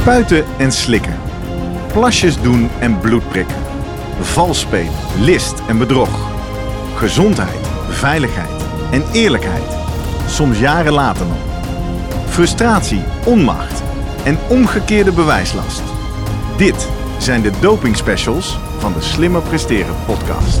Spuiten en slikken. Plasjes doen en bloed prikken. Vals spelen, list en bedrog. Gezondheid, veiligheid en eerlijkheid. Soms jaren later nog. Frustratie, onmacht en omgekeerde bewijslast. Dit zijn de doping specials van de Slimmer Presteren podcast.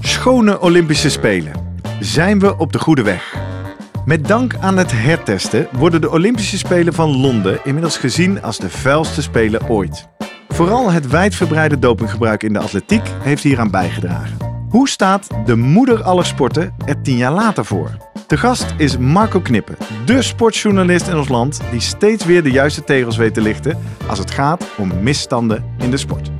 schone Olympische Spelen. Zijn we op de goede weg? Met dank aan het hertesten worden de Olympische Spelen van Londen inmiddels gezien als de vuilste spelen ooit. Vooral het wijdverbreide dopinggebruik in de atletiek heeft hieraan bijgedragen. Hoe staat de moeder aller sporten er tien jaar later voor? De gast is Marco Knippen, de sportjournalist in ons land die steeds weer de juiste tegels weet te lichten als het gaat om misstanden in de sport.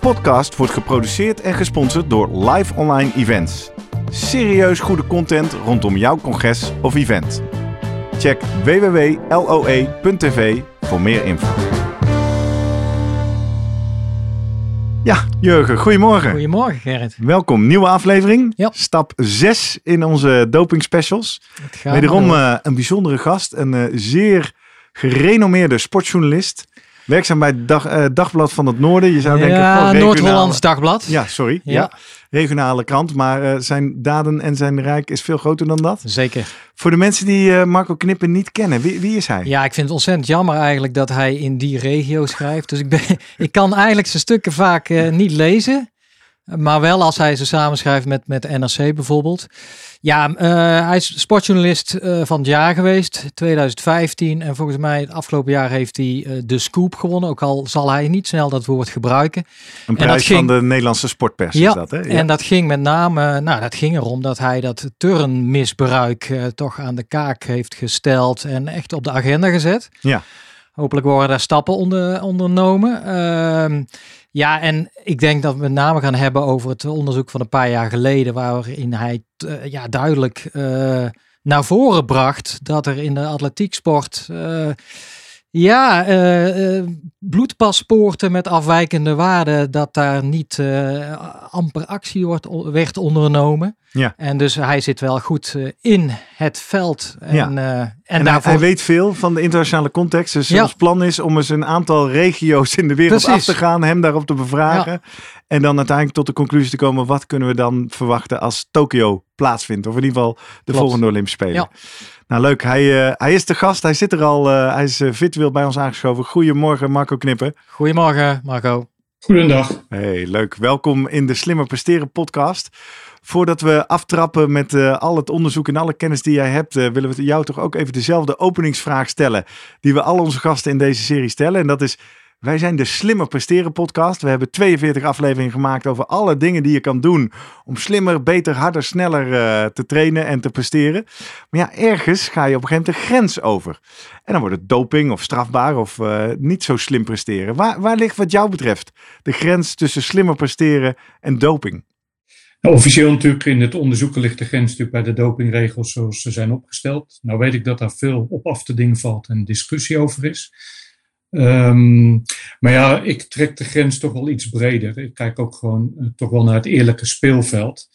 podcast wordt geproduceerd en gesponsord door Live Online Events. Serieus goede content rondom jouw congres of event. Check www.loe.tv voor meer info. Ja, Jurgen, goedemorgen. Goedemorgen Gerrit. Welkom, nieuwe aflevering. Ja. Stap 6 in onze doping specials. Wederom eh, een bijzondere gast, een eh, zeer gerenommeerde sportjournalist. Werkzaam bij het dag, eh, Dagblad van het Noorden. Je zou denken, ja, Noord-Hollands Dagblad. Ja, sorry. Ja. Ja. Regionale krant, maar eh, zijn daden en zijn rijk is veel groter dan dat. Zeker. Voor de mensen die eh, Marco Knippen niet kennen, wie, wie is hij? Ja, ik vind het ontzettend jammer eigenlijk dat hij in die regio schrijft. Dus ik, ben, ik kan eigenlijk zijn stukken vaak niet lezen. Maar wel als hij ze samenschrijft met, met NRC bijvoorbeeld. Ja, eh, hij is sportjournalist eh, van het jaar geweest, 2015. En volgens mij het afgelopen jaar heeft hij eh, de Scoop gewonnen. Ook al zal hij niet snel dat woord gebruiken. Een dat prijs ging- van de Nederlandse sportpers is Ja, dat, hè? Ja. En dat ging met name, nou dat ging erom dat hij dat turnmisbruik toch aan de kaak heeft gesteld en echt op de agenda gezet. Ja. Hopelijk worden daar stappen onder, ondernomen. Ehm, ja, en ik denk dat we met name gaan hebben over het onderzoek van een paar jaar geleden, waarin hij eh, ja, duidelijk eh, naar voren bracht dat er in de atletieksport eh, ja, bloedpaspoorten met afwijkende waarden, dat daar niet amper actie wordt, werd ondernomen. Ja. En dus hij zit wel goed eh, in het veld. En, Ja. eh, en, En hij, daarvoor hij weet veel van de internationale context. Dus Ja. ons plan is om eens een aantal regio's in de wereld Precies. af te gaan, hem daarop te bevragen. En dan uiteindelijk tot de conclusie te komen, wat kunnen we dan verwachten als Tokio plaatsvindt? Of in ieder geval de Klopt. volgende Olympische Spelen. Ja. Nou leuk, hij, eh, hij is de gast, hij zit er al, eh, hij is virtueel bij ons aangeschoven. Goedemorgen Marco Knippen. Goedemorgen, Marco. Goedendag. Hey, leuk. Welkom in de Slimmer Presteren podcast. Voordat we aftrappen met eh, al het onderzoek en alle kennis die jij hebt, eh, willen we jou toch ook even dezelfde openingsvraag stellen die we al onze gasten in deze serie stellen. En dat is, wij zijn de Slimmer Presteren podcast. We hebben 42 afleveringen gemaakt over alle dingen die je kan doen om slimmer, beter, harder, sneller eh, te trainen en te presteren. Maar ja, ergens ga je op een gegeven moment de grens over. En dan wordt het doping of strafbaar of niet zo slim presteren. Waar ligt wat jou betreft de grens tussen slimmer presteren en doping? Nou, officieel natuurlijk in het onderzoeken ligt de grens natuurlijk bij de dopingregels zoals ze zijn opgesteld. Nou weet ik dat daar veel op af te dingen valt en discussie over is. Ehm, maar ja, ik trek de grens toch wel iets breder. Ik kijk ook gewoon eh, toch wel naar het eerlijke speelveld.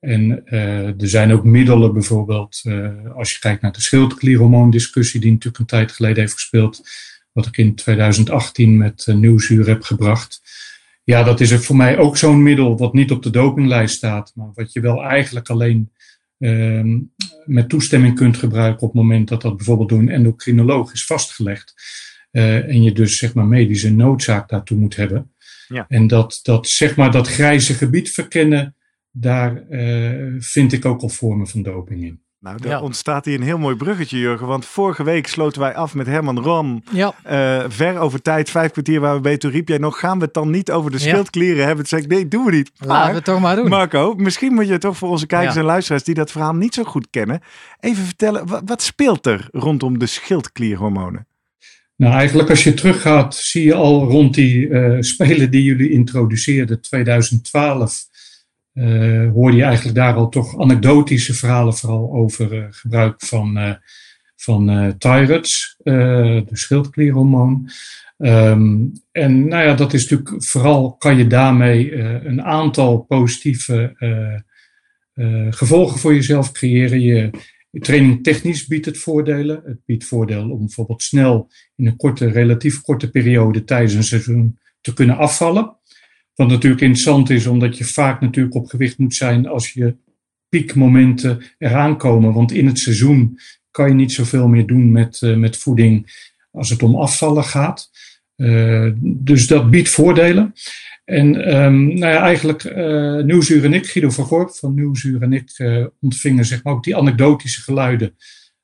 En eh, er zijn ook middelen bijvoorbeeld, eh, als je kijkt naar de schildklierhormoondiscussie die natuurlijk een tijd geleden heeft gespeeld, wat ik in 2018 met Nieuwsuur heb gebracht. Ja, dat is voor mij ook zo'n middel wat niet op de dopinglijst staat, maar wat je wel eigenlijk alleen ehm, met toestemming kunt gebruiken op het moment dat dat bijvoorbeeld door een endocrinoloog is vastgelegd. Uh, en je dus zeg maar medische noodzaak daartoe moet hebben. Ja. En dat, dat zeg maar dat grijze gebied verkennen, daar uh, vind ik ook al vormen van doping in. Nou, er ontstaat hier een heel mooi bruggetje, Jurgen. Want vorige week sloten wij af met Herman Rom. Ja. Uh, ver over tijd, vijf kwartier waar we bij. Toen riep jij nog, gaan we het dan niet over de schildklieren hebben? Toen zei ik, nee, doen we niet. Maar, Laten we het toch maar doen. Marco, misschien moet je toch voor onze kijkers en luisteraars die dat verhaal niet zo goed kennen, even vertellen, wat, wat speelt er rondom de schildklierhormonen? Nou, eigenlijk als je teruggaat, zie je al rond die uh, spelen die jullie introduceerden, 2012 uh, hoorde je eigenlijk daar al toch anekdotische verhalen vooral over uh, gebruik van, uh, van Tyrets, de schildklierhormoon. Um, en nou ja, dat is natuurlijk vooral kan je daarmee een aantal positieve gevolgen voor jezelf creëren. Je, training technisch biedt het voordelen. Het biedt voordeel om bijvoorbeeld snel in een korte, relatief korte periode tijdens een seizoen te kunnen afvallen. Wat natuurlijk interessant is, omdat je vaak natuurlijk op gewicht moet zijn als je piekmomenten eraan komen. Want in het seizoen kan je niet zoveel meer doen met, uh, met voeding als het om afvallen gaat. Uh, dus dat biedt voordelen. En um, nou ja, eigenlijk uh, en ik, Guido van Gorp van Nieuwsuur en ik, ontvingen zeg maar ook die anekdotische geluiden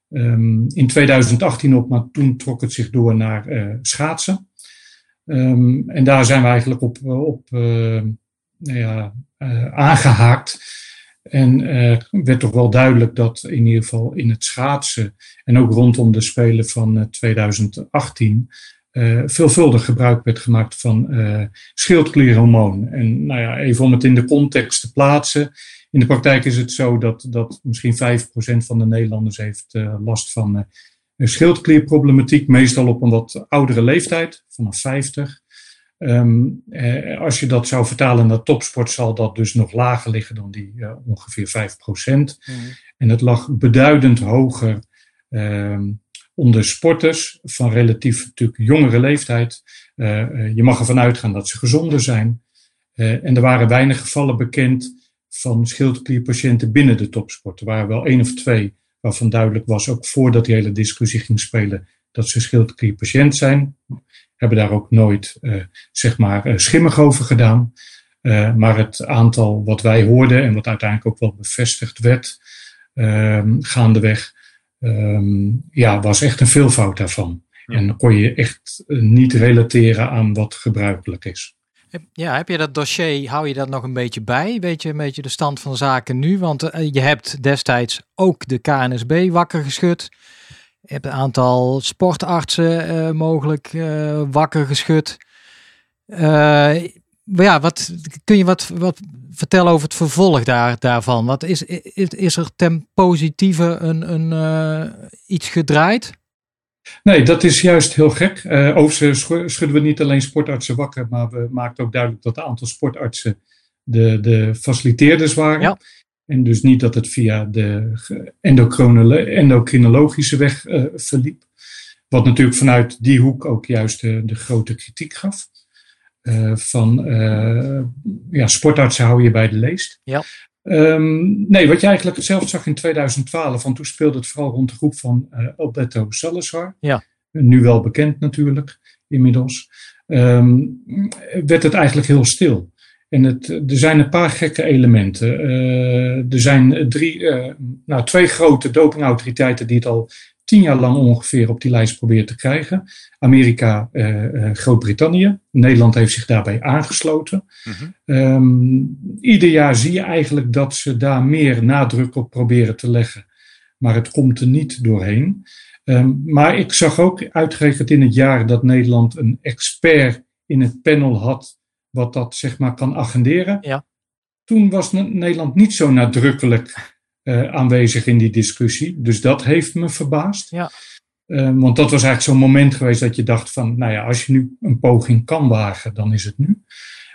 um, in 2018 op, maar toen trok het zich door naar schaatsen. Um, en daar zijn we eigenlijk op, eh, op uh, nou ja, uh, aangehaakt. En werd toch wel duidelijk dat in ieder geval in het schaatsen en ook rondom de Spelen van 2018 veelvuldig gebruik werd gemaakt van schildklierhormoon. En nou ja, even om het in de context te plaatsen. In de praktijk is het zo dat, dat misschien 5% van de Nederlanders heeft last van schildklierproblematiek, meestal op een wat oudere leeftijd, vanaf 50. Um, eh, als je dat zou vertalen naar topsport, zal dat dus nog lager liggen dan die uh, ongeveer 5 procent. Mm. En het lag beduidend hoger um, onder sporters van relatief natuurlijk jongere leeftijd. Uh, je mag ervan uitgaan dat ze gezonder zijn. en er waren weinig gevallen bekend van schildklierpatiënten binnen de topsport. Er waren wel één of twee waarvan duidelijk was, ook voordat die hele discussie ging spelen, dat ze schildklierpatiënt zijn. Hebben daar ook nooit, uh, zeg maar, uh, schimmig over gedaan. Uh, maar het aantal wat wij hoorden en wat uiteindelijk ook wel bevestigd werd, ehm, gaandeweg, um, ja, was echt een veelvoud daarvan. En kon je echt niet relateren aan wat gebruikelijk is. Ja, heb je dat dossier, hou je dat nog een beetje bij? Weet je een beetje de stand van zaken nu? Want uh, je hebt destijds ook de KNSB wakker geschud. Je hebt een aantal sportartsen uh, mogelijk uh, wakker geschud. ja, wat kun je wat, wat vertellen over het vervolg daar, daarvan? Wat is, is, is er ten positieve een, een, iets gedraaid? Nee, dat is juist heel gek. Uh, overigens schudden we niet alleen sportartsen wakker, maar we maakten ook duidelijk dat een aantal sportartsen de, de faciliteerders waren. Ja. En dus niet dat het via de endocrinologische weg uh, verliep. Wat natuurlijk vanuit die hoek ook juist de, de grote kritiek gaf. Uh, van ja, sportartsen hou je bij de leest. Ja. Um, nee, wat je eigenlijk hetzelfde zag in 2012, want toen speelde het vooral rond de groep van uh, Alberto Salazar. Ja. Nu wel bekend natuurlijk, inmiddels. Um, werd het eigenlijk heel stil. En het, er zijn een paar gekke elementen. Uh, er zijn drie, uh, nou, twee grote dopingautoriteiten die het al tien jaar lang ongeveer op die lijst probeert te krijgen. Amerika, uh, Groot-Brittannië. Nederland heeft zich daarbij aangesloten. Mm um, ieder jaar zie je eigenlijk dat ze daar meer nadruk op proberen te leggen. Maar het komt er niet doorheen. Um, maar ik zag ook uitgerekend in het jaar dat Nederland een expert in het panel had. Wat dat zeg maar kan agenderen. Ja. Toen was Nederland niet zo nadrukkelijk uh, aanwezig in die discussie. Dus dat heeft me verbaasd. Ja. Uh, want dat was eigenlijk zo'n moment geweest dat je dacht van, nou ja, als je nu een poging kan wagen, dan is het nu.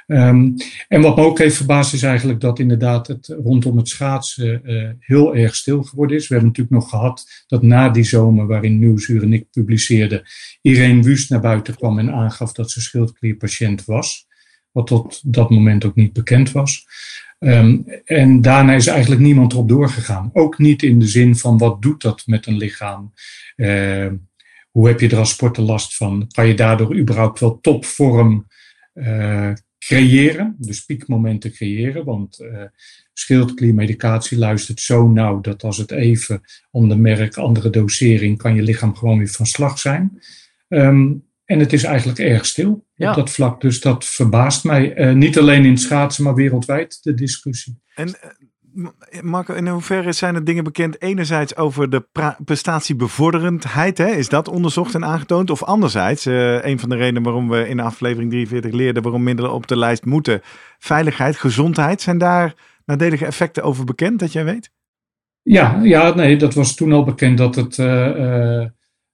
Um, en wat me ook heeft verbaasd is eigenlijk dat inderdaad het rondom het schaatsen uh, heel erg stil geworden is. We hebben natuurlijk nog gehad dat na die zomer waarin Nieuwsuur en ik publiceerden, Irene Wust naar buiten kwam en aangaf dat ze schildklierpatiënt was. wat tot dat moment ook niet bekend was. Um, en daarna is eigenlijk niemand erop doorgegaan. Ook niet in de zin van wat doet dat met een lichaam? Uh, hoe heb je er als sporter last van? Kan je daardoor überhaupt wel topvorm uh, creëren? Dus piekmomenten creëren? Want uh, schildkliermedicatie luistert zo nauw dat als het even de merk, andere dosering, kan je lichaam gewoon weer van slag zijn. Um, en het is eigenlijk erg stil ja. op dat vlak. Dus dat verbaast mij. Uh, niet alleen in schaatsen, maar wereldwijd de discussie. En uh, Marco, in hoeverre zijn er dingen bekend? Enerzijds over de prestatiebevorderendheid. Hè? Is dat onderzocht en aangetoond? Of anderzijds, uh, een van de redenen waarom we in aflevering 43 leerden waarom middelen op de lijst moeten. Veiligheid, gezondheid. Zijn daar nadelige effecten over bekend dat jij weet? Ja, ja nee, dat was toen al bekend dat het uh,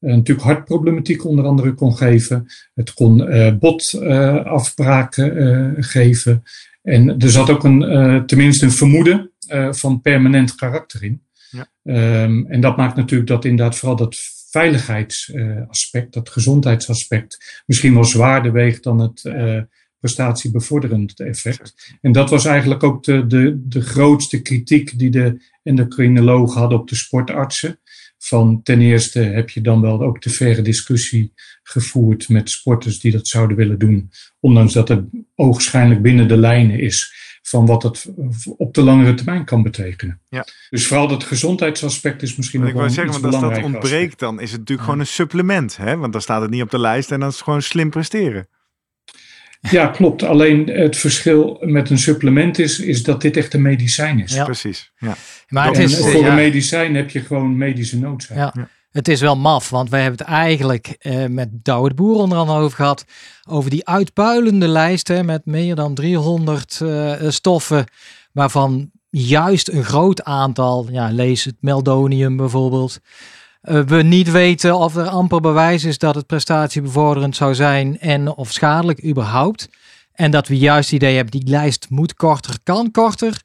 natuurlijk hartproblematiek onder andere kon geven. Het kon uh, botafbraken uh, geven. En er zat ook een, tenminste een vermoeden van permanent karakter in. Ja. Um, en dat maakt natuurlijk dat inderdaad vooral dat veiligheidsaspect, dat gezondheidsaspect, misschien wel zwaarder weegt dan het prestatiebevorderend effect. En dat was eigenlijk ook de, de, de grootste kritiek die de endocrinologen hadden op de sportartsen van ten eerste heb je dan wel ook de verre discussie gevoerd met sporters die dat zouden willen doen. Ondanks dat het oogschijnlijk binnen de lijnen is van wat het op de langere termijn kan betekenen. Ja. Dus vooral dat gezondheidsaspect is misschien nog wel zeggen, want als dat ontbreekt, dan is het natuurlijk gewoon een supplement. Hè? Want dan staat het niet op de lijst en dan is het gewoon slim presteren. Ja, klopt. Alleen het verschil met een supplement is, is dat dit echt een medicijn is. Ja. Precies. Ja. Maar het is, voor een medicijn heb je gewoon medische noodzaak. Ja. Het is wel maf, want wij hebben het eigenlijk eh, met Douwe Boer onder andere over gehad. Over die uitpuilende lijsten met meer dan 300 uh, eh, stoffen. Waarvan juist een groot aantal, ja, lees het meldonium bijvoorbeeld we niet weten of er amper bewijs is dat het prestatiebevorderend zou zijn en of schadelijk überhaupt. En dat we juist het idee hebben, die lijst moet korter, kan korter.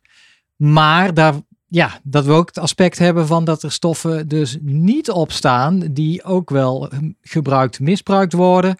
Maar daar, ja, dat we ook het aspect hebben van dat er stoffen dus niet op staan die ook wel gebruikt, misbruikt worden.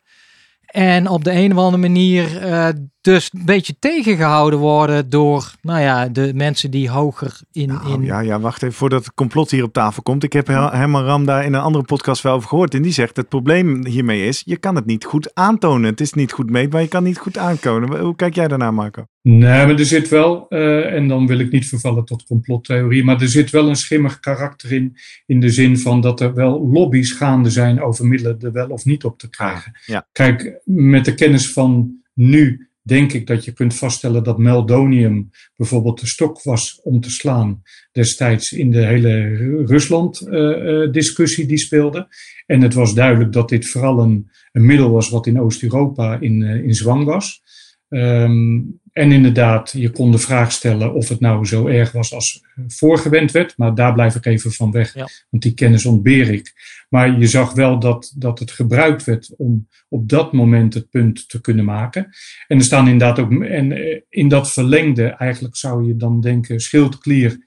En op de een of andere manier uh, dus een beetje tegengehouden worden door nou ja, de mensen die hoger in, nou, in... Ja, ja, wacht even voordat het complot hier op tafel komt. Ik heb Herman Ram daar in een andere podcast wel over gehoord. En die zegt het probleem hiermee is, je kan het niet goed aantonen. Het is niet goed meetbaar, je kan niet goed aantonen. Hoe kijk jij daarnaar, Marco? Nee, maar er zit wel, uh, en dan wil ik niet vervallen tot complottheorie, maar er zit wel een schimmig karakter in, in de zin van dat er wel lobby's gaande zijn over middelen er wel of niet op te krijgen. Ja. Kijk, met de kennis van nu denk ik dat je kunt vaststellen dat meldonium bijvoorbeeld de stok was om te slaan destijds in de hele Rusland-discussie uh, die speelde. En het was duidelijk dat dit vooral een, een middel was wat in Oost-Europa in, uh, in zwang was. Um, en inderdaad, je kon de vraag stellen of het nou zo erg was als voorgewend werd. Maar daar blijf ik even van weg, want die kennis ontbeer ik. Maar je zag wel dat, dat het gebruikt werd om op dat moment het punt te kunnen maken. En er staan inderdaad ook, en eh, in dat verlengde, eigenlijk zou je dan denken, schildklier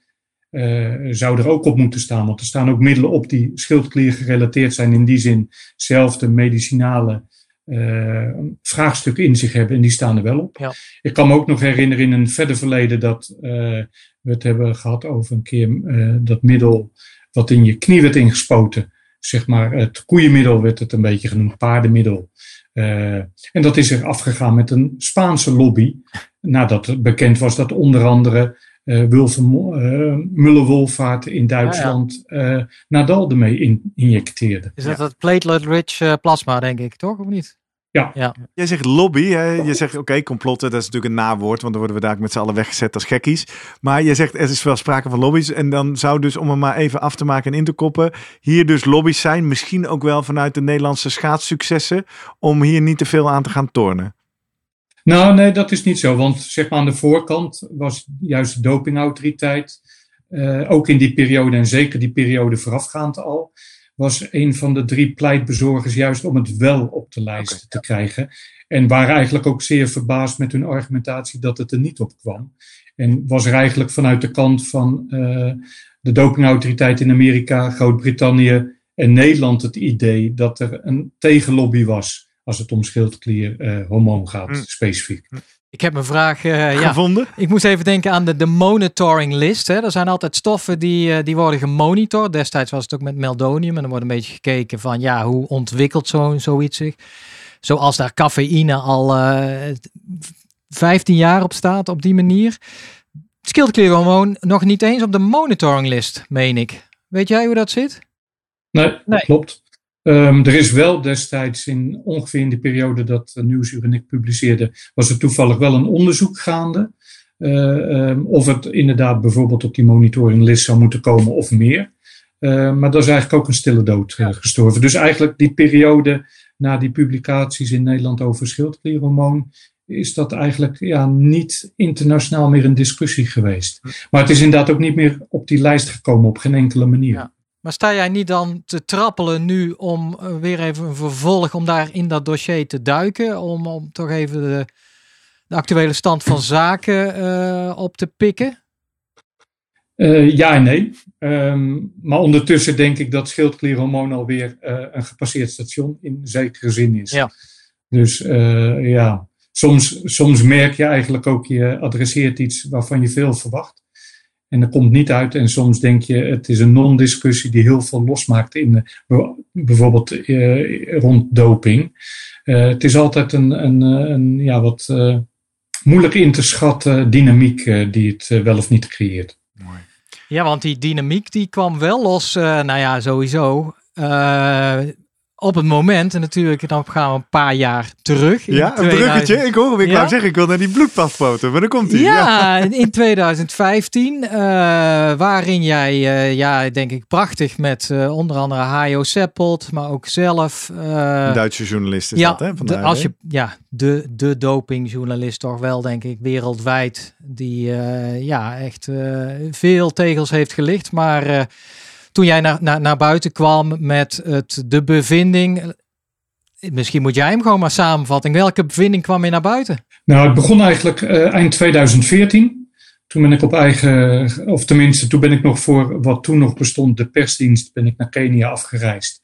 uh, zou er ook op moeten staan. Want er staan ook middelen op die schildklier gerelateerd zijn. In die zin, zelfde medicinale uh, vraagstuk in zich hebben. En die staan er wel op. Ja. Ik kan me ook nog herinneren in een verder verleden dat uh, we het hebben gehad over een keer uh, dat middel wat in je knie werd ingespoten. Zeg maar, het koeienmiddel werd het een beetje genoemd, paardenmiddel. en dat is er afgegaan met een Spaanse lobby. Nadat bekend was dat onder andere uh, uh, in Duitsland ja, ja. Uh, Nadal ermee in, injecteerde. Is dat ja. het platelet-rich plasma, denk ik, toch? Of niet? Ja. ja. Jij zegt lobby. Hè? Je zegt oké, okay, complotten, dat is natuurlijk een nawoord, want dan worden we daar met z'n allen weggezet als gekkies. Maar je zegt er is wel sprake van lobby's. En dan zou dus, om hem maar even af te maken en in te koppen, hier dus lobby's zijn. Misschien ook wel vanuit de Nederlandse schaatssuccessen, om hier niet te veel aan te gaan tornen. Nou, nee, dat is niet zo. Want zeg maar aan de voorkant was juist de dopingautoriteit, uh, ook in die periode en zeker die periode voorafgaand al, was een van de drie pleitbezorgers juist om het wel op de lijst okay, te ja. krijgen. En waren eigenlijk ook zeer verbaasd met hun argumentatie dat het er niet op kwam. En was er eigenlijk vanuit de kant van uh, de dopingautoriteit in Amerika, Groot-Brittannië en Nederland het idee dat er een tegenlobby was als het om schildklierhormoon uh, gaat, mm. specifiek. Ik heb mijn vraag uh, gevonden. Ja, ik moest even denken aan de, de monitoring list. Hè. Er zijn altijd stoffen die, uh, die worden gemonitord. Destijds was het ook met meldonium. En dan wordt een beetje gekeken van ja, hoe ontwikkelt zo, zoiets zich. Zoals daar cafeïne al uh, eh, 15 jaar op staat op die manier. Schildklier gewoon nog niet eens op de monitoring list, meen ik. Weet jij hoe dat zit? Nee, nee. klopt. Um, er is wel destijds in ongeveer in de periode dat Nieuwsuur en ik publiceerde, was er toevallig wel een onderzoek gaande. Uh, um, of het inderdaad bijvoorbeeld op die monitoringlist zou moeten komen of meer. Uh, maar dat is eigenlijk ook een stille dood uh, gestorven. Dus eigenlijk die periode na die publicaties in Nederland over schildklierhormoon, is dat eigenlijk ja, niet internationaal meer een discussie geweest. Maar het is inderdaad ook niet meer op die lijst gekomen op geen enkele manier. Ja. Maar sta jij niet dan te trappelen nu om eh, weer even een vervolg, om daar in dat dossier te duiken? Om, om toch even de, de actuele stand van zaken uh, op te pikken? Uh, ja en nee. Um, maar ondertussen denk ik dat schildklierhormoon alweer uh, een gepasseerd station in zekere zin is. Ja. Dus ja, soms, soms merk je eigenlijk ook, je adresseert iets waarvan je veel verwacht. En dat komt niet uit. En soms denk je, het is een non-discussie die heel veel losmaakt in bijvoorbeeld uh, rond doping. Uh, het is altijd een, een, een ja, wat uh, moeilijk in te schatten dynamiek die het wel of niet creëert. Mooi. Ja, want die dynamiek die kwam wel los, nou ja, sowieso op het moment, en natuurlijk, dan gaan we een paar jaar terug. Ja, een bruggetje. Ik hoor, ik ja? wou zeggen, ik wil naar die bloedpasfoto, maar dan komt hij. Ja, ja, in 2015, uh, eh, waarin jij, uh, ja, denk ik, prachtig met uh, onder andere Hajo Seppelt, maar ook zelf. Duitse journalist is ja, dat, hè? Van de, als je, ja, de, de dopingjournalist toch wel, denk ik, wereldwijd, die ja, echt veel tegels heeft gelicht, maar toen jij naar, naar, naar buiten kwam met het, de bevinding. Misschien moet jij hem gewoon maar samenvatten. Welke bevinding kwam je naar buiten? Nou, het begon eigenlijk uh, eind 2014. Toen ben ik op eigen, of tenminste, toen ben ik nog voor wat toen nog bestond, de persdienst, ben ik naar Kenia afgereisd.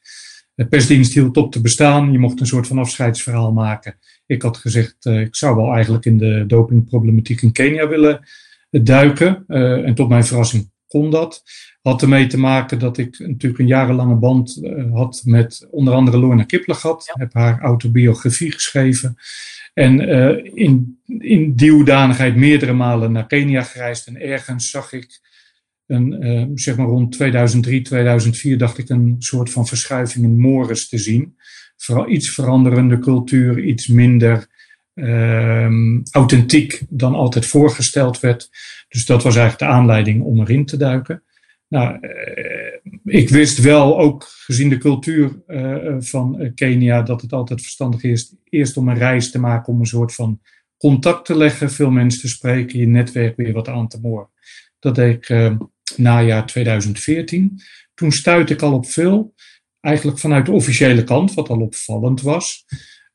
De persdienst hield op te bestaan. Je mocht een soort van afscheidsverhaal maken. Ik had gezegd, uh, ik zou wel eigenlijk in de dopingproblematiek in Kenia willen duiken. Uh, en tot mijn verrassing kon dat. Had ermee te maken dat ik natuurlijk een jarenlange band uh, had met onder andere Lorna Kiplagat. Ja. Heb haar autobiografie geschreven. En uh, in, in die hoedanigheid meerdere malen naar Kenia gereisd. En ergens zag ik, een, uh, zeg maar rond 2003, 2004, dacht ik een soort van verschuiving in Morris te zien. Vooral iets veranderende cultuur, iets minder um, authentiek dan altijd voorgesteld werd. Dus dat was eigenlijk de aanleiding om erin te duiken. Nou, uh, ik wist wel, ook gezien de cultuur uh, van Kenia, dat het altijd verstandig is eerst om een reis te maken om een soort van contact te leggen, veel mensen te spreken, je netwerk weer wat aan te boren. Dat deed ik uh, najaar 2014. Toen stuitte ik al op veel, eigenlijk vanuit de officiële kant, wat al opvallend was.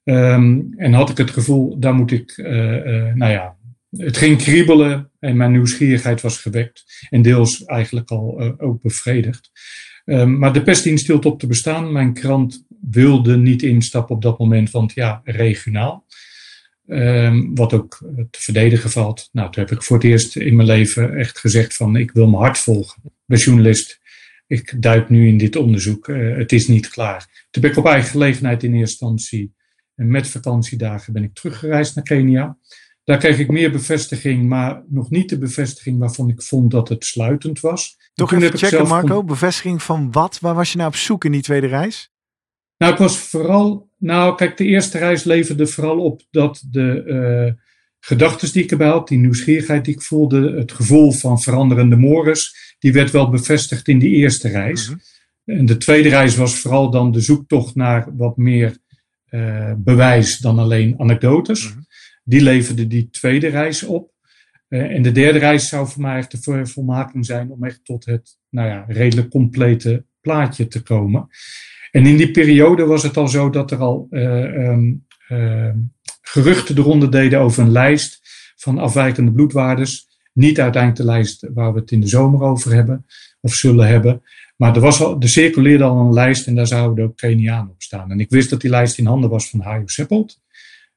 Um, en had ik het gevoel, daar moet ik, nou ja, het ging kriebelen en mijn nieuwsgierigheid was gewekt. En deels eigenlijk al uh, ook bevredigd. Um, maar de pestdienst hield op te bestaan. Mijn krant wilde niet instappen op dat moment, want ja, regionaal. Um, wat ook te verdedigen valt. Nou, toen heb ik voor het eerst in mijn leven echt gezegd van ik wil mijn hart volgen. Bij journalist, ik duik nu in dit onderzoek. Uh, het is niet klaar. Toen ben ik op eigen gelegenheid in eerste instantie en met vakantiedagen ben ik teruggereisd naar Kenia. Daar kreeg ik meer bevestiging, maar nog niet de bevestiging waarvan ik vond dat het sluitend was. Toch even checken, Marco. Bevestiging van wat? Waar was je nou op zoek in die tweede reis? Nou, ik was vooral. Nou, kijk, de eerste reis leverde vooral op dat de uh, gedachten die ik erbij had, die nieuwsgierigheid die ik voelde, het gevoel van veranderende mores, die werd wel bevestigd in die eerste reis. Mm -hmm. En de tweede reis was vooral dan de zoektocht naar wat meer uh, bewijs dan alleen anekdotes. Mm -hmm die leverde die tweede reis op. Uh, en de derde reis zou voor mij echt de volmaking zijn om echt tot het nou ja, redelijk complete plaatje te komen. En in die periode was het al zo dat er al uh, um, uh, geruchten de ronde deden over een lijst van afwijkende bloedwaardes. Niet uiteindelijk de lijst waar we het in de zomer over hebben of zullen hebben. Maar er, was al, er circuleerde al een lijst en daar zouden ook Kenianen op staan. En ik wist dat die lijst in handen was van Hayo Seppelt.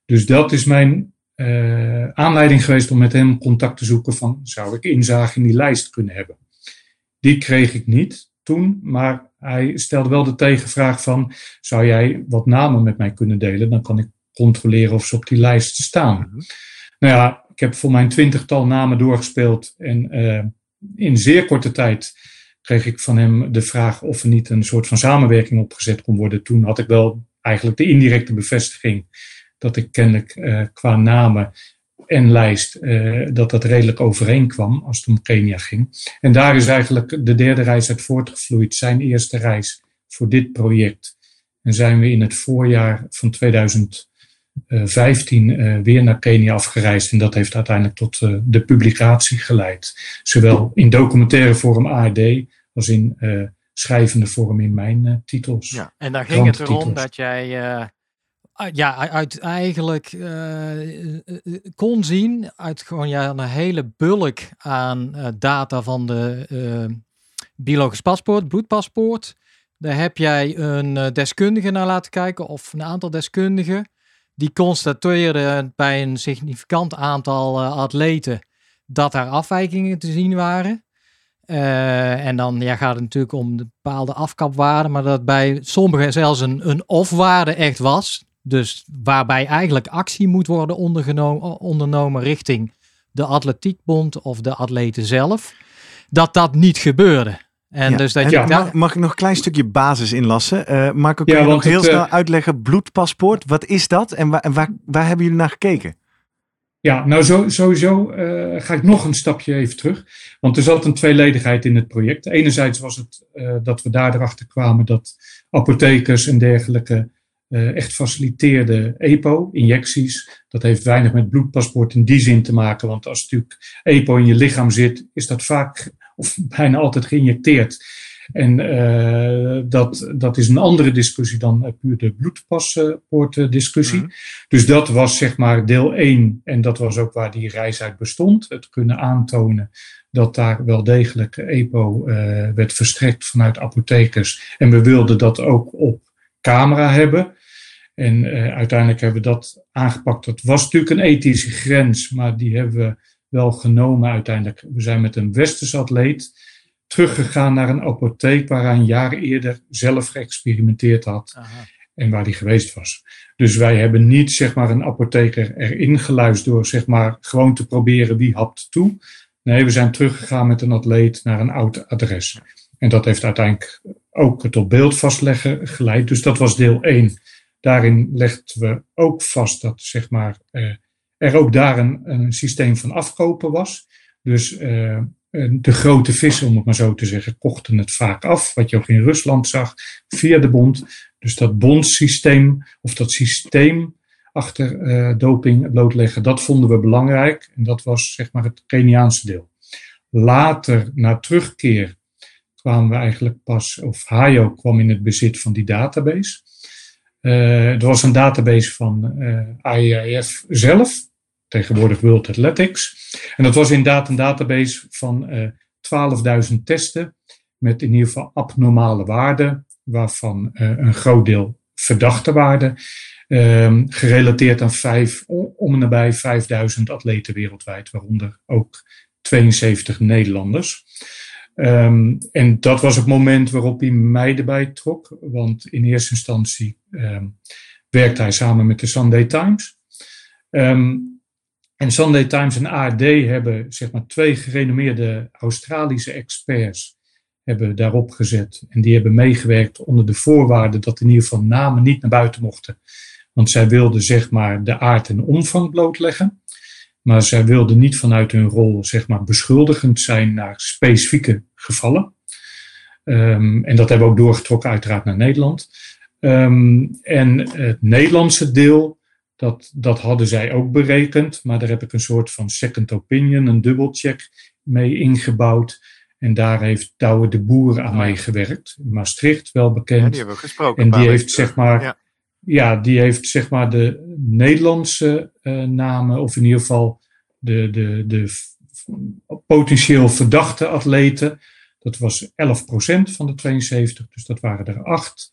Dus dat is mijn uh, aanleiding geweest om met hem contact te zoeken van zou ik inzage in die lijst kunnen hebben. Die kreeg ik niet toen, maar hij stelde wel de tegenvraag van zou jij wat namen met mij kunnen delen? Dan kan ik controleren of ze op die lijst staan. Mhm. Nou ja, ik heb voor mijn twintigtal namen doorgespeeld en uh, in zeer korte tijd kreeg ik van hem de vraag of er niet een soort van samenwerking opgezet kon worden. Toen had ik wel eigenlijk de indirecte bevestiging dat ik kennelijk uh, qua namen en lijst uh, dat dat redelijk overeenkwam als het om Kenia ging. En daar is eigenlijk de derde reis uit voortgevloeid, zijn eerste reis voor dit project. En zijn we in het voorjaar van 2015 uh, weer naar Kenia afgereisd. En dat heeft uiteindelijk tot uh, de publicatie geleid. Zowel in documentaire vorm ARD als in schrijvende vorm in mijn titels. Ja, en daar ging het erom dat jij ja, uit eigenlijk uh, kon zien uit gewoon ja, een hele bulk aan data van de biologisch paspoort, bloedpaspoort. Daar heb jij een deskundige naar laten kijken of een aantal deskundigen. Die constateerden bij een significant aantal atleten dat er afwijkingen te zien waren. en dan ja, gaat het natuurlijk om de bepaalde afkapwaarden, maar dat bij sommigen zelfs een, een of-waarde echt was. Dus waarbij eigenlijk actie moet worden ondernomen richting de atletiekbond of de atleten zelf, dat dat niet gebeurde. En dus dat je mag, mag, ik nog een klein stukje basis inlassen? Uh, Marco, kun je nog heel snel uh, uitleggen, bloedpaspoort, wat is dat en, waar, en waar, waar hebben jullie naar gekeken? Ja, nou zo, sowieso uh, ga ik nog een stapje even terug. Want er zat een tweeledigheid in het project. Enerzijds was het dat we daar erachter kwamen dat apothekers en dergelijke uh, echt faciliteerde EPO, injecties. Dat heeft weinig met bloedpaspoort in die zin te maken, want als natuurlijk EPO in je lichaam zit, is dat vaak of bijna altijd geïnjecteerd. En uh, dat, dat is een andere discussie dan puur de bloedpaspoortdiscussie. Mm Dus dat was zeg maar deel 1 en dat was ook waar die reis uit bestond. Het kunnen aantonen dat daar wel degelijk EPO uh, werd verstrekt vanuit apothekers. En we wilden dat ook op camera hebben. En uh, uiteindelijk hebben we dat aangepakt. Dat was natuurlijk een ethische grens, maar die hebben we wel genomen uiteindelijk. We zijn met een westerse atleet teruggegaan naar een apotheek waar hij een jaar eerder zelf geëxperimenteerd had. Aha. En waar hij geweest was. Dus wij hebben niet zeg maar een apotheker erin geluisterd door zeg maar gewoon te proberen wie hapt toe. Nee, we zijn teruggegaan met een atleet naar een oud adres. En dat heeft uiteindelijk ook het op beeld vastleggen geleid. Dus dat was deel 1. Daarin legden we ook vast dat zeg maar, eh, er ook daar een, systeem van afkopen was. Dus eh, de grote vissen, om het maar zo te zeggen, kochten het vaak af. Wat je ook in Rusland zag, via de bond. Dus dat bondsysteem, of dat systeem achter uh, doping blootleggen, dat vonden we belangrijk. En dat was zeg maar het Keniaanse deel. Later, na terugkeer, kwamen we eigenlijk pas, of Hayo kwam in het bezit van die database. Uh, er was een database van eh, IAF zelf, tegenwoordig World Athletics. En dat was inderdaad een database van uh, eh, 12.000 testen met in ieder geval abnormale waarden, waarvan een groot deel verdachte waarden, ehm, gerelateerd aan vijf, om en nabij 5000 atleten wereldwijd, waaronder ook 72 Nederlanders. Um, en dat was het moment waarop hij mij erbij trok. Want in eerste instantie um, werkte hij samen met de Sunday Times. Um, en Sunday Times en ARD hebben zeg maar twee gerenommeerde Australische experts hebben daarop gezet. En die hebben meegewerkt onder de voorwaarde dat in ieder geval namen niet naar buiten mochten. Want zij wilden zeg maar de aard en omvang blootleggen. Maar zij wilden niet vanuit hun rol zeg maar, beschuldigend zijn naar specifieke gevallen. Um, en dat hebben we ook doorgetrokken uiteraard naar Nederland. Um, en het Nederlandse deel, dat, dat hadden zij ook berekend. Maar daar heb ik een soort van second opinion, een dubbelcheck mee ingebouwd. En daar heeft Douwe de Boer aan meegewerkt. Maastricht, wel bekend. Ja, die hebben we gesproken. En die heeft zeg maar... Ja ja, die heeft zeg maar de Nederlandse uh, namen, of in ieder geval de, de, de potentieel verdachte atleten. Dat was 11% van de 72, dus dat waren er acht.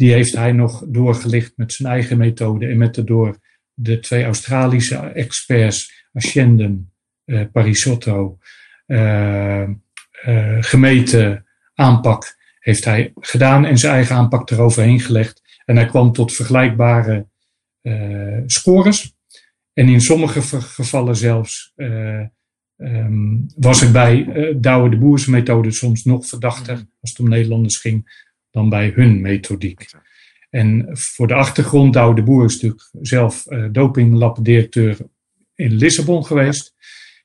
Die heeft hij nog doorgelicht met zijn eigen methode en met de door de twee Australische experts, Ascenden, uh, Parisotto, uh, gemeten aanpak heeft hij gedaan en zijn eigen aanpak eroverheen gelegd. En hij kwam tot vergelijkbare scores. En in sommige gevallen zelfs um, was het bij Douwe de Boers methode soms nog verdachter mhm. als het om Nederlanders ging dan bij hun methodiek. En voor de achtergrond, Douwe de Boer is natuurlijk zelf uh, dopinglabdirecteur in Lissabon geweest.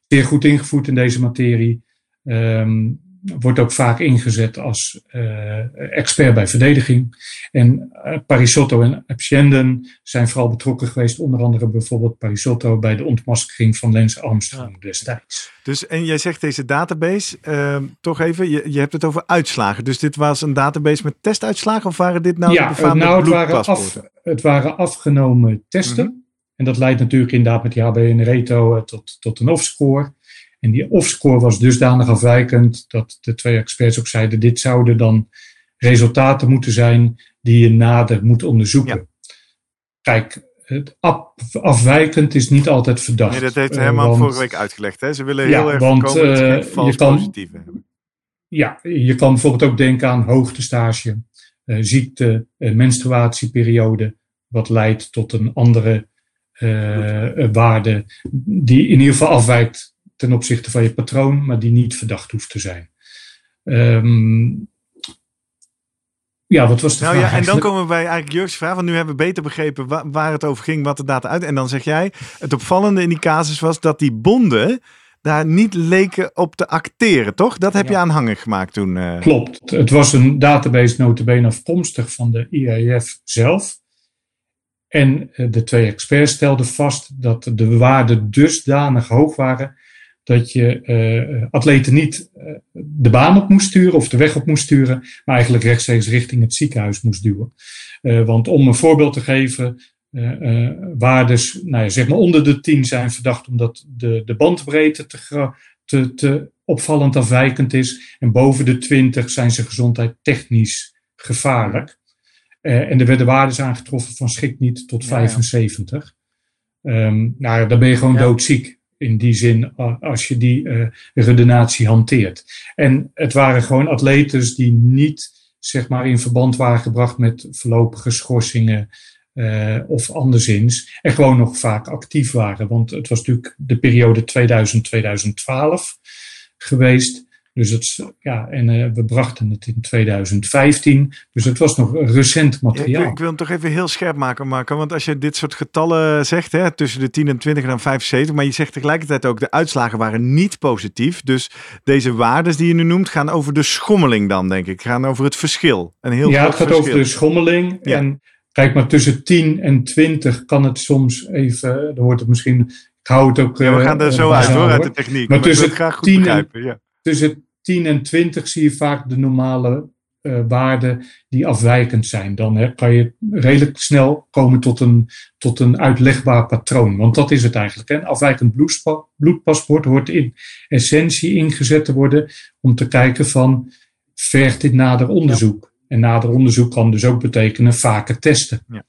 Zeer goed ingevoerd in deze materie. Um, wordt ook vaak ingezet als uh, expert bij verdediging. En uh, Parisotto en Epsienden zijn vooral betrokken geweest, onder andere bijvoorbeeld Parisotto bij de ontmaskering van Lens Armstrong destijds. Dus en jij zegt deze database, uh, toch even, je, je hebt het over uitslagen. Dus dit was een database met testuitslagen of waren dit nou ja, de nou, het waren, af, het waren afgenomen testen. Mm En dat leidt natuurlijk inderdaad met die HB Reto tot, tot een off-score. En die off-score was dusdanig afwijkend dat de twee experts ook zeiden: dit zouden dan resultaten moeten zijn die je nader moet onderzoeken. Kijk, het afwijkend is niet altijd verdacht. Nee, dat heeft Herman uh, vorige week uitgelegd. Hè? Ze willen heel erg want, voorkomen uh, je kan, positieve hebben. Ja, je kan bijvoorbeeld ook denken aan hoogtestage, uh, ziekte, menstruatieperiode, wat leidt tot een andere waarde die in ieder geval afwijkt ten opzichte van je patroon, maar die niet verdacht hoeft te zijn. Um, ja, wat was de nou vraag? Ja, en dan komen we bij eigenlijk Jurk's vraag, want nu hebben we beter begrepen waar, het over ging, wat de data uit. En dan zeg jij, het opvallende in die casus was dat die bonden daar niet leken op te acteren, toch? Dat heb je aanhangig gemaakt toen. Uh... Klopt. Het was een database notabene afkomstig van de IAF zelf. En eh, de twee experts stelden vast dat de waarden dusdanig hoog waren dat je uh, atleten niet uh, de baan op moest sturen of de weg op moest sturen, maar eigenlijk rechtstreeks richting het ziekenhuis moest duwen. Uh, want om een voorbeeld te geven, waardes nou ja, zeg maar onder de 10 zijn verdacht omdat de, de bandbreedte te, te, te opvallend afwijkend is. En boven de 20 zijn ze gezondheid technisch gevaarlijk. en er werden waardes aangetroffen van schik niet tot 75. Ja, ja. Um, nou, dan ben je gewoon doodziek in die zin als je die uh, redenatie hanteert. En het waren gewoon atletes die niet zeg maar in verband waren gebracht met voorlopige schorsingen uh, of anderszins. En gewoon nog vaak actief waren. Want het was natuurlijk de periode 2000-2012 geweest. Dus het, ja, en uh, we brachten het in 2015. Dus het was nog recent materiaal. Ja, ik, wil hem toch even heel scherp maken, Marco. Want als je dit soort getallen zegt, hè, tussen de 10 en 20 en dan 75. Maar je zegt tegelijkertijd ook, de uitslagen waren niet positief. Dus deze waarden die je nu noemt, gaan over de schommeling dan, denk ik. Gaan over het verschil. Een heel ja, het gaat over de schommeling. Ja. En kijk, maar tussen 10 en 20 kan het soms even, dan wordt het misschien... Ik hou het ook... Ja, we gaan er uh, zo uit hoor, uit de techniek. Maar, maar tussen graag goed 10 begrijpen. Ja tussen 10 en 20 zie je vaak de normale uh, waarden die afwijkend zijn. Dan hè, kan je redelijk snel komen tot een, tot een uitlegbaar patroon. Want dat is het eigenlijk. Een afwijkend bloedpaspoort hoort in essentie ingezet te worden om te kijken van vergt dit nader onderzoek. En nader onderzoek kan dus ook betekenen vaker testen. Ja.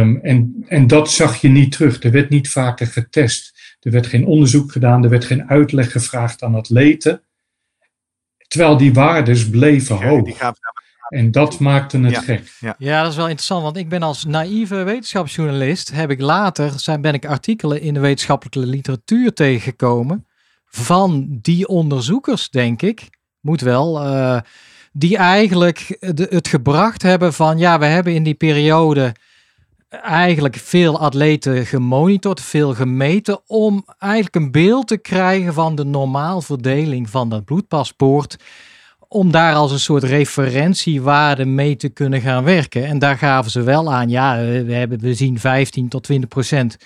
Um, en, en dat zag je niet terug. Er werd niet vaker getest. Er werd geen onderzoek gedaan. Er werd geen uitleg gevraagd aan atleten. Terwijl die waardes bleven hoog. En dat maakte het gek. Ja. ja, dat is wel interessant. Want ik ben als naïeve wetenschapsjournalist, heb ik later, zijn, ben ik artikelen in de wetenschappelijke literatuur tegengekomen van die onderzoekers, denk ik, moet wel, uh, die eigenlijk de, het gebracht hebben van, ja, we hebben in die periode eigenlijk veel atleten gemonitord, veel gemeten, om eigenlijk een beeld te krijgen van de normaalverdeling van dat bloedpaspoort. Om daar als een soort referentiewaarde mee te kunnen gaan werken. En daar gaven ze wel aan, ja, we, hebben, we zien 15 tot 20 procent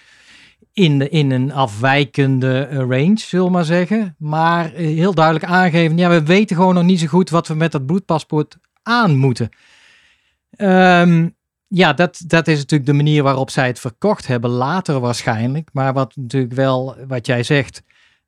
in, in een afwijkende range, zullen maar zeggen. Maar heel duidelijk aangeven, ja, we weten gewoon nog niet zo goed wat we met dat bloedpaspoort aan moeten. Um, ja, dat, dat is natuurlijk de manier waarop zij het verkocht hebben, later waarschijnlijk. Maar wat natuurlijk wel, wat jij zegt,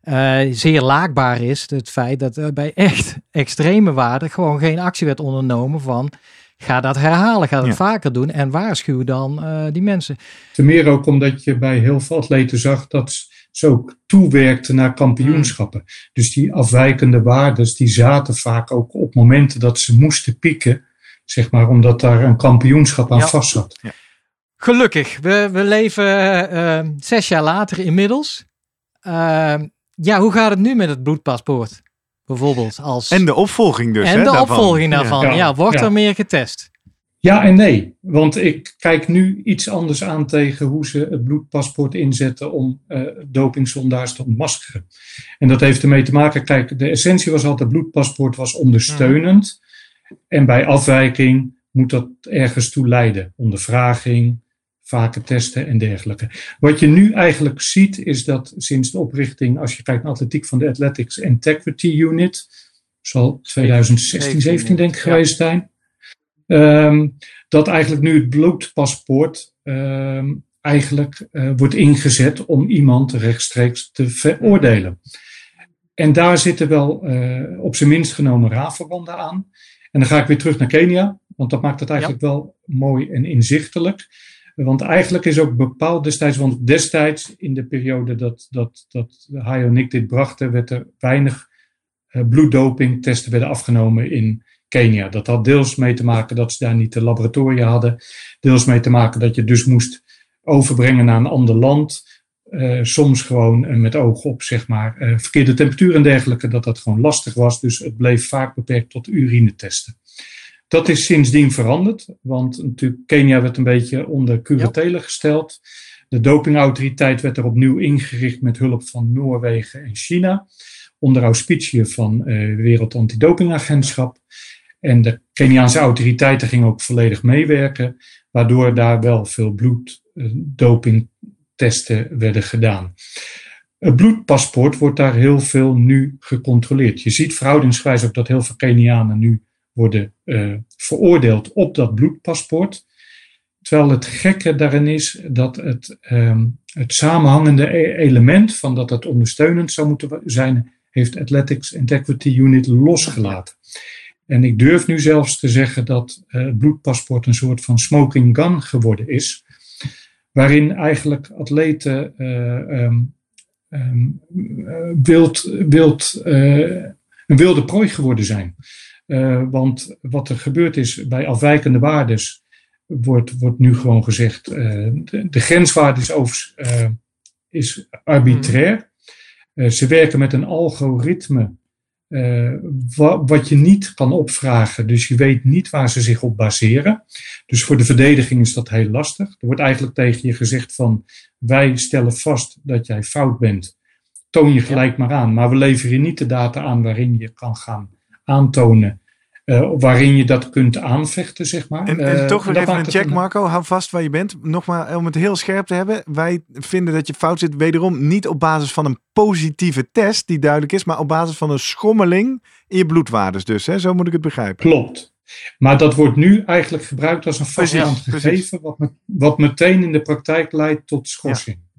uh, zeer laakbaar is, het feit dat er bij echt extreme waarden gewoon geen actie werd ondernomen van ga dat herhalen, ga dat vaker doen en waarschuw dan uh, die mensen. Ten meer ook omdat je bij heel veel atleten zag dat ze ook toewerkten naar kampioenschappen. Hmm. Dus die afwijkende waardes, die zaten vaak ook op momenten dat ze moesten pieken, zeg maar, omdat daar een kampioenschap aan vast zat. Ja. Gelukkig, we, we leven uh, zes jaar later inmiddels. Uh, ja, hoe gaat het nu met het bloedpaspoort? Bijvoorbeeld als... En de opvolging dus. En de opvolging daarvan. Ja, wordt er meer getest? Ja en nee. Want ik kijk nu iets anders aan tegen hoe ze het bloedpaspoort inzetten om uh, dopingzondaars te ontmaskeren. En dat heeft ermee te maken, kijk, de essentie was altijd, het bloedpaspoort was ondersteunend. En bij afwijking moet dat ergens toe leiden. Ondervraging, vaker testen en dergelijke. Wat je nu eigenlijk ziet is dat sinds de oprichting, als je kijkt naar atletiek van de Athletics Integrity Unit, zal 2016, 17 denk ik geweest zijn, ehm, dat eigenlijk nu het bloedpaspoort ehm, eigenlijk uh, wordt ingezet om iemand rechtstreeks te veroordelen. En daar zitten wel uh, op zijn minst genomen raafverbanden aan. En dan ga ik weer terug naar Kenia, want dat maakt het eigenlijk wel mooi en inzichtelijk. Want eigenlijk is ook bepaald destijds, want destijds in de periode dat, dat, dat Hayo Nick dit brachten, werd er weinig uh, bloeddopingtesten werden afgenomen in Kenia. Dat had deels mee te maken dat ze daar niet de laboratoria hadden. Deels mee te maken dat je dus moest overbrengen naar een ander land. Uh, soms gewoon uh, met oog op zeg maar, uh, verkeerde temperatuur en dergelijke, dat dat gewoon lastig was. Dus het bleef vaak beperkt tot urinetesten. Dat is sindsdien veranderd, want natuurlijk Kenia werd een beetje onder curatele gesteld. De dopingautoriteit werd er opnieuw ingericht met hulp van Noorwegen en China, onder auspiciën van uh, Wereld Antidopingagentschap. En de Keniaanse autoriteiten gingen ook volledig meewerken, waardoor daar wel veel bloeddopingtesten werden gedaan. Het bloedpaspoort wordt daar heel veel nu gecontroleerd. Je ziet verhoudingsgewijs ook dat heel veel Kenianen nu worden uh, veroordeeld op dat bloedpaspoort. Terwijl het gekke daarin is dat het, um, het samenhangende e-, element van dat het ondersteunend zou moeten zijn, heeft Athletics Integrity Unit losgelaten. En ik durf nu zelfs te zeggen dat uh, bloedpaspoort een soort van smoking gun geworden is, waarin eigenlijk atleten uh, um, um, wild, wild, een wilde prooi geworden zijn. Want wat er gebeurd is bij afwijkende waardes, wordt, wordt nu gewoon gezegd, de, de, grenswaarde is, over, is arbitrair. Hmm. ze werken met een algoritme wa, wat je niet kan opvragen. Dus je weet niet waar ze zich op baseren. Dus voor de verdediging is dat heel lastig. Er wordt eigenlijk tegen je gezegd van, wij stellen vast dat jij fout bent. Toon je gelijk maar aan. Maar we leveren niet de data aan waarin je kan gaan aantonen uh, waarin je dat kunt aanvechten, zeg maar. En, en uh, toch weer even een check, Marco. Hou vast waar je bent. Nogmaals, om het heel scherp te hebben. Wij vinden dat je fout zit, wederom niet op basis van een positieve test, die duidelijk is, maar op basis van een schommeling in je bloedwaardes dus. Hè? Zo moet ik het begrijpen. Klopt. Maar dat wordt nu eigenlijk gebruikt als een vaststaand gegeven, wat, wat meteen in de praktijk leidt tot schorsing. Ja.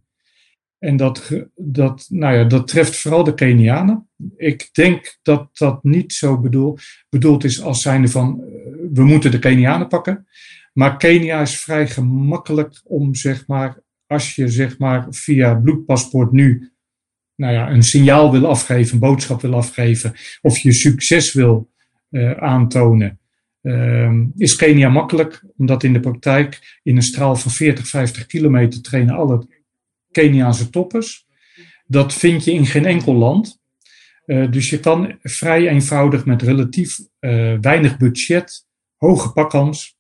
En dat, dat, nou ja, dat treft vooral de Kenianen. Ik denk dat dat niet zo bedoel, bedoeld is als zijnde van uh, we moeten de Kenianen pakken. Maar Kenia is vrij gemakkelijk om, zeg maar, als je zeg maar via bloedpaspoort nu nou ja, een signaal wil afgeven, een boodschap wil afgeven, of je succes wil uh, aantonen, uh, is Kenia makkelijk, omdat in de praktijk in een straal van 40, 50 kilometer trainen alle Keniaanse toppers. Dat vind je in geen enkel land. Uh, dus je kan vrij eenvoudig met relatief uh, weinig budget, hoge pakkans,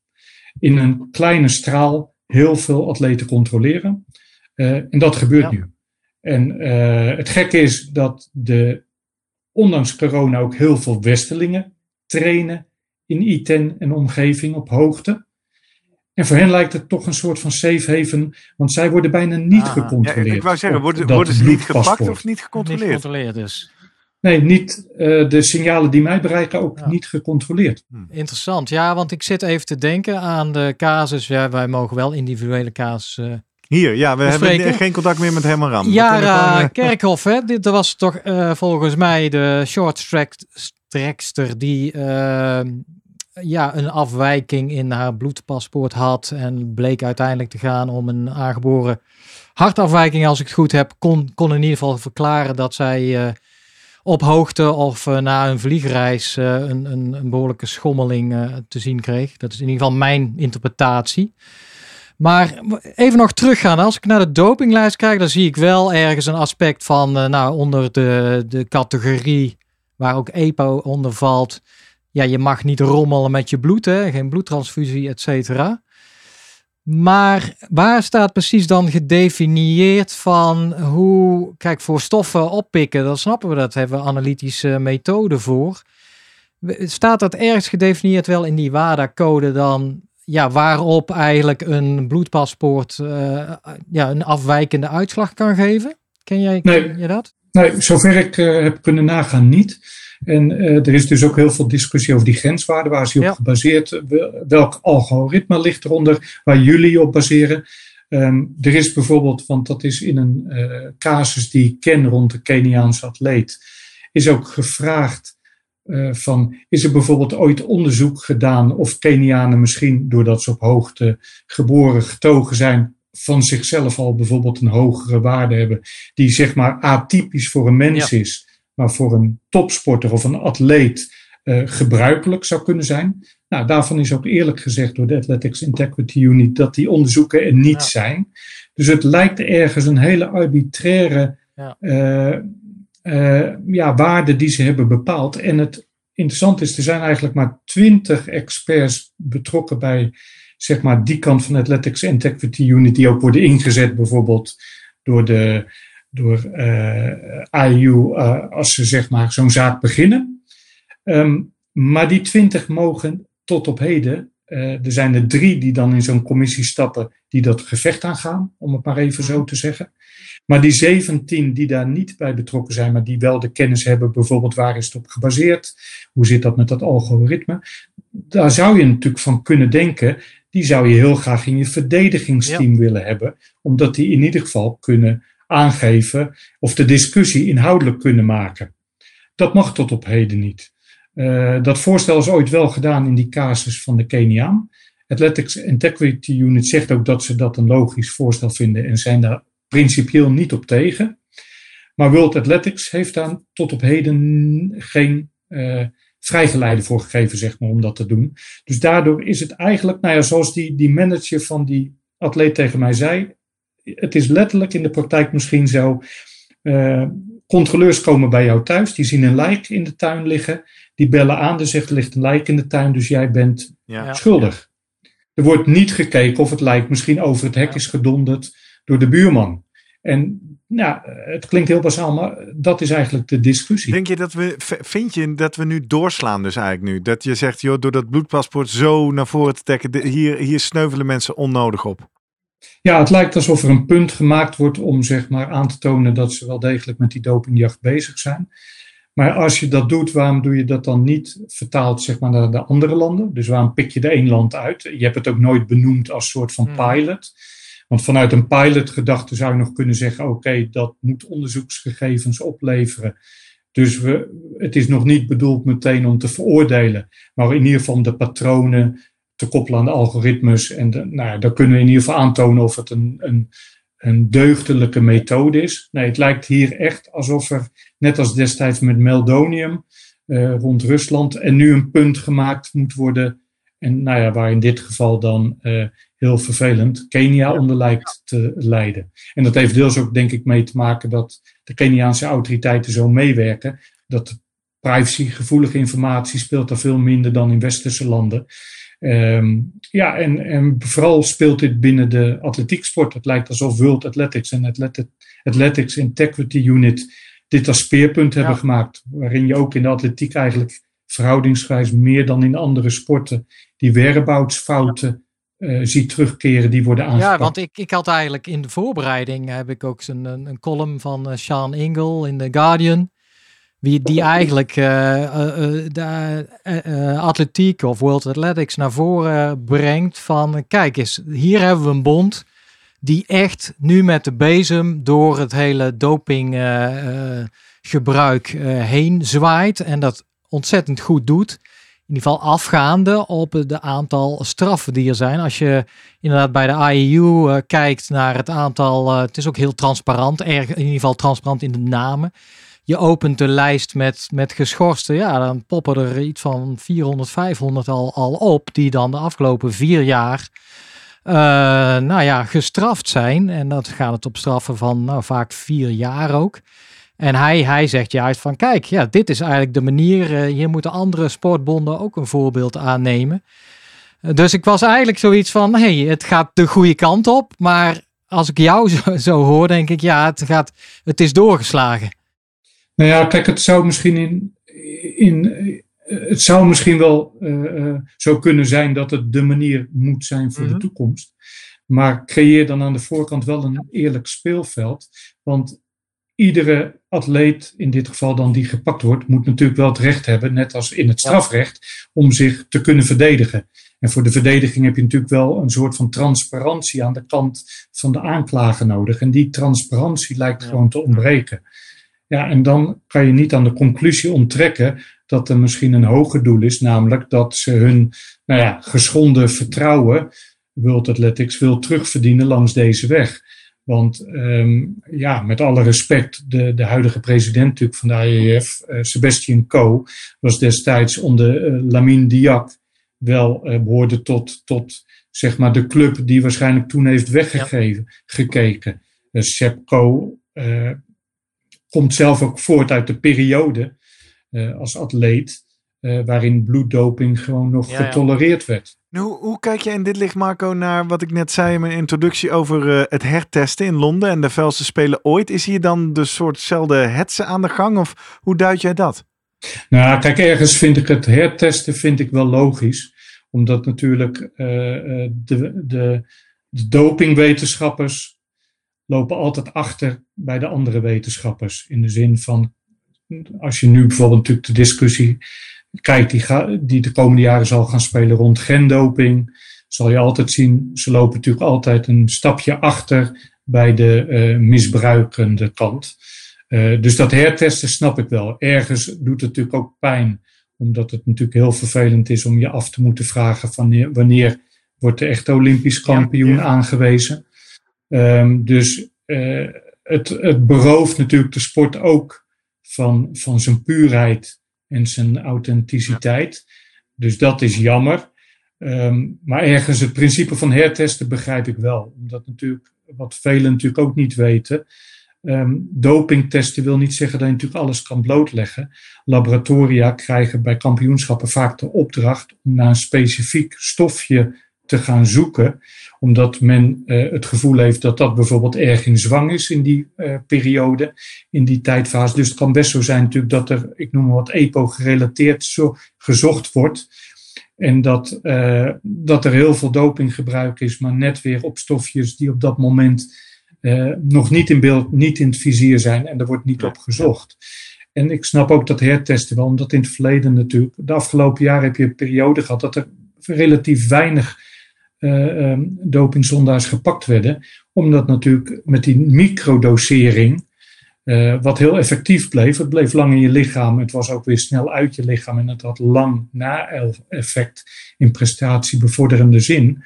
in een kleine straal heel veel atleten controleren. Uh, en dat gebeurt ja. nu. En het gekke is dat de, ondanks corona ook heel veel Westelingen trainen in ITEN en omgeving op hoogte. En voor hen lijkt het toch een soort van safe haven, want zij worden bijna niet ah, gecontroleerd. Ja, ik wou zeggen, worden, worden ze niet gepakt of niet gecontroleerd? Niet gecontroleerd dus. Nee, niet, uh, de signalen die mij bereiken ook ja. niet gecontroleerd. Hm. Interessant, ja, want ik zit even te denken aan de casus. Ja, wij mogen wel individuele casus uh, hier, ja, we hebben geen contact meer met Herman Ram. Ja, uh, Kerkhoff, hè? Dit was toch uh, volgens mij de short track trackster die uh, ja, een afwijking in haar bloedpaspoort had en bleek uiteindelijk te gaan om een aangeboren hartafwijking, als ik het goed heb, kon, kon in ieder geval verklaren dat zij op hoogte of na een vliegreis een, een, een, behoorlijke schommeling te zien kreeg. Dat is in ieder geval mijn interpretatie. Maar even nog teruggaan. Als ik naar de dopinglijst kijk, dan zie ik wel ergens een aspect van, nou, onder de, de categorie waar ook EPO onder valt. Ja, je mag niet rommelen met je bloed, hè? geen bloedtransfusie, et cetera. Maar waar staat precies dan gedefinieerd van hoe, kijk, voor stoffen oppikken, dan snappen we dat, hebben we analytische methoden voor. Staat dat ergens gedefinieerd wel in die WADA-code dan ja, waarop eigenlijk een bloedpaspoort uh, ja, een afwijkende uitslag kan geven? Ken jij nee, je dat? Nee, zover ik uh, heb kunnen nagaan niet. En uh, er is dus ook heel veel discussie over die grenswaarden. Waar is die op gebaseerd? Welk algoritme ligt eronder waar jullie op baseren? Um, er is bijvoorbeeld, want dat is in een casus die ik ken rond de Keniaanse atleet, is ook gevraagd uh, van, is er bijvoorbeeld ooit onderzoek gedaan of Kenianen misschien, doordat ze op hoogte geboren getogen zijn, van zichzelf al bijvoorbeeld een hogere waarde hebben, die zeg maar atypisch voor een mens is, maar voor een topsporter of een atleet uh, gebruikelijk zou kunnen zijn. Nou, daarvan is ook eerlijk gezegd door de Athletics Integrity Unit dat die onderzoeken er niet zijn. Dus het lijkt ergens een hele arbitraire ja. Uh, uh, ja, waarden die ze hebben bepaald. En het interessante is, er zijn eigenlijk maar twintig experts betrokken bij zeg maar, die kant van Athletics Integrity Unit, die ook worden ingezet bijvoorbeeld door de door eh, IU uh, eh, als ze zeg maar zo'n zaak beginnen. Um, maar die twintig mogen tot op heden, uh, er zijn er drie die dan in zo'n commissie stappen die dat gevecht aangaan, om het maar even zo te zeggen. Maar die 17 die daar niet bij betrokken zijn, maar die wel de kennis hebben, bijvoorbeeld waar is het op gebaseerd? Hoe zit dat met dat algoritme? Daar zou je natuurlijk van kunnen denken, die zou je heel graag in je verdedigingsteam willen hebben, omdat die in ieder geval kunnen aangeven of de discussie inhoudelijk kunnen maken. Dat mag tot op heden niet. Uh, dat voorstel is ooit wel gedaan in die casus van de Keniaan. Athletics Integrity Unit zegt ook dat ze dat een logisch voorstel vinden en zijn daar principieel niet op tegen. Maar World Athletics heeft daar tot op heden geen uh, vrijgeleide voor gegeven, zeg maar, om dat te doen. Dus daardoor is het eigenlijk, nou ja, zoals die, die manager van die atleet tegen mij zei, het is letterlijk in de praktijk misschien zo. Uh, controleurs komen bij jou thuis, die zien een lijk in de tuin liggen, die bellen aan, er zegt er ligt een lijk in de tuin, dus jij bent ja. schuldig. Er wordt niet gekeken of het lijk misschien over het hek is gedonderd door de buurman. En ja, het klinkt heel basaal, maar dat is eigenlijk de discussie. Denk je dat we, vind je dat we nu doorslaan dus eigenlijk nu? Dat je zegt, joh, door dat bloedpaspoort zo naar voren te trekken, hier, hier sneuvelen mensen onnodig op. Ja, het lijkt alsof er een punt gemaakt wordt om zeg maar aan te tonen dat ze wel degelijk met die dopingjacht bezig zijn. Maar als je dat doet, waarom doe je dat dan niet vertaald zeg maar, naar de andere landen? Dus waarom pik je de één land uit? Je hebt het ook nooit benoemd als soort van hmm. pilot. Want vanuit een pilotgedachte zou je nog kunnen zeggen: oké, dat moet onderzoeksgegevens opleveren. Dus we, het is nog niet bedoeld meteen om te veroordelen, maar in ieder geval de patronen te koppelen aan de algoritmes. En de, nou, dan kunnen we in ieder geval aantonen of het een, een, een deugdelijke methode is. Nee, het lijkt hier echt alsof er, net als destijds met Meldonium uh, rond Rusland, en nu een punt gemaakt moet worden. En nou ja, waar in dit geval dan uh, heel vervelend, Kenia onder lijkt te leiden. En dat heeft deels ook, denk ik, mee te maken dat de Keniaanse autoriteiten zo meewerken. Dat privacygevoelige informatie speelt daar veel minder dan in westerse landen. Um, ja, en, en vooral speelt dit binnen de atletieksport. Het lijkt alsof World Athletics en Athletic, Athletics Integrity Unit dit als speerpunt hebben gemaakt. Waarin je ook in de atletiek eigenlijk verhoudingsgewijs meer dan in andere sporten die whereaboutsfouten uh, ziet terugkeren, die worden aangepakt. Ja, want ik, ik had eigenlijk in de voorbereiding heb ik ook een, een, column van uh, Sean Ingle in The Guardian. Wie, die eigenlijk uh, de atletiek of World Athletics naar voren brengt van kijk eens, hier hebben we een bond die echt nu met de bezem door het hele dopinggebruik heen zwaait en dat ontzettend goed doet. in ieder geval afgaande op de aantal straffen die er zijn. Als je inderdaad bij de IEU kijkt naar het aantal, het is ook heel transparant, erg, in ieder geval transparant in de namen. Je opent de lijst met, met geschorsten, ja, dan poppen er iets van 400, 500 al, al op, die dan de afgelopen vier jaar uh, nou ja, gestraft zijn. En dat gaat het op straffen van nou, vaak vier jaar ook. En hij, hij zegt juist van kijk, ja, dit is eigenlijk de manier. Uh, hier moeten andere sportbonden ook een voorbeeld aannemen. Dus ik was eigenlijk zoiets van, hey, het gaat de goede kant op. Maar als ik jou zo, zo hoor, denk ik, ja, het, gaat, het is doorgeslagen. Nou ja, kijk, het zou misschien in, in het zou misschien wel uh, zo kunnen zijn dat het de manier moet zijn voor mm -hmm. de mhm. toekomst. Maar creëer dan aan de voorkant wel een eerlijk speelveld. Want iedere atleet, in dit geval dan die gepakt wordt, moet natuurlijk wel het recht hebben, net als in het strafrecht, om zich te kunnen verdedigen. En voor de verdediging heb je natuurlijk wel een soort van transparantie aan de kant van de aanklager nodig. En die transparantie lijkt ja. gewoon te ontbreken. Ja, en dan kan je niet aan de conclusie onttrekken dat er misschien een hoger doel is, namelijk dat ze hun nou ja, geschonden vertrouwen, World Athletics, wil terugverdienen langs deze weg. Want um, ja, met alle respect, de, de huidige president natuurlijk van de IAF, uh, Sebastian Coe, was destijds onder uh, Lamine Diak wel uh, behoorde tot, tot zeg maar de club die waarschijnlijk toen heeft weggegeven, ja. gekeken. Uh, Seb Coe komt zelf ook voort uit de periode als atleet waarin bloeddoping gewoon nog ja, getolereerd ja. werd. Hoe, hoe, kijk je in dit licht, Marco, naar wat ik net zei in mijn introductie over uh, het hertesten in Londen en de vuilste spelen ooit? Is hier dan de soortzelfde hetsen aan de gang of hoe duid jij dat? Nou, kijk, ergens vind ik het hertesten vind ik wel logisch. Omdat natuurlijk uh, de, de, de dopingwetenschappers lopen altijd achter bij de andere wetenschappers. In de zin van, als je nu bijvoorbeeld natuurlijk de discussie kijkt die, ga, die de komende jaren zal gaan spelen rond gendoping, zal je altijd zien, ze lopen natuurlijk altijd een stapje achter bij de uh, misbruikende kant. Uh, dus dat hertesten snap ik wel. Ergens doet het natuurlijk ook pijn, omdat het natuurlijk heel vervelend is om je af te moeten vragen van wanneer wordt de echte Olympisch kampioen ja, ja. aangewezen. Um, dus uh, het, het berooft natuurlijk de sport ook van, van zijn puurheid en zijn authenticiteit. Dus dat is jammer. Um, maar ergens het principe van hertesten begrijp ik wel. Omdat natuurlijk, wat velen natuurlijk ook niet weten. Um, dopingtesten wil niet zeggen dat je natuurlijk alles kan blootleggen. Laboratoria krijgen bij kampioenschappen vaak de opdracht om naar een specifiek stofje te gaan zoeken, omdat men uh, het gevoel heeft dat dat bijvoorbeeld erg in zwang is in die uh, periode, in die tijdfase. Dus het kan best zo zijn natuurlijk dat er, ik noem maar wat, EPO gerelateerd zo gezocht wordt. En dat, uh, dat er heel veel dopinggebruik is, maar net weer op stofjes die op dat moment nog niet in beeld, niet in het vizier zijn en er wordt niet op gezocht. En ik snap ook dat hertesten wel, omdat in het verleden natuurlijk, de afgelopen jaren heb je een periode gehad dat er relatief weinig uh, gepakt werden. Omdat natuurlijk met die microdosering, uh, wat heel effectief bleef, het bleef lang in je lichaam, het was ook weer snel uit je lichaam en het had lang na-effect in prestatiebevorderende zin,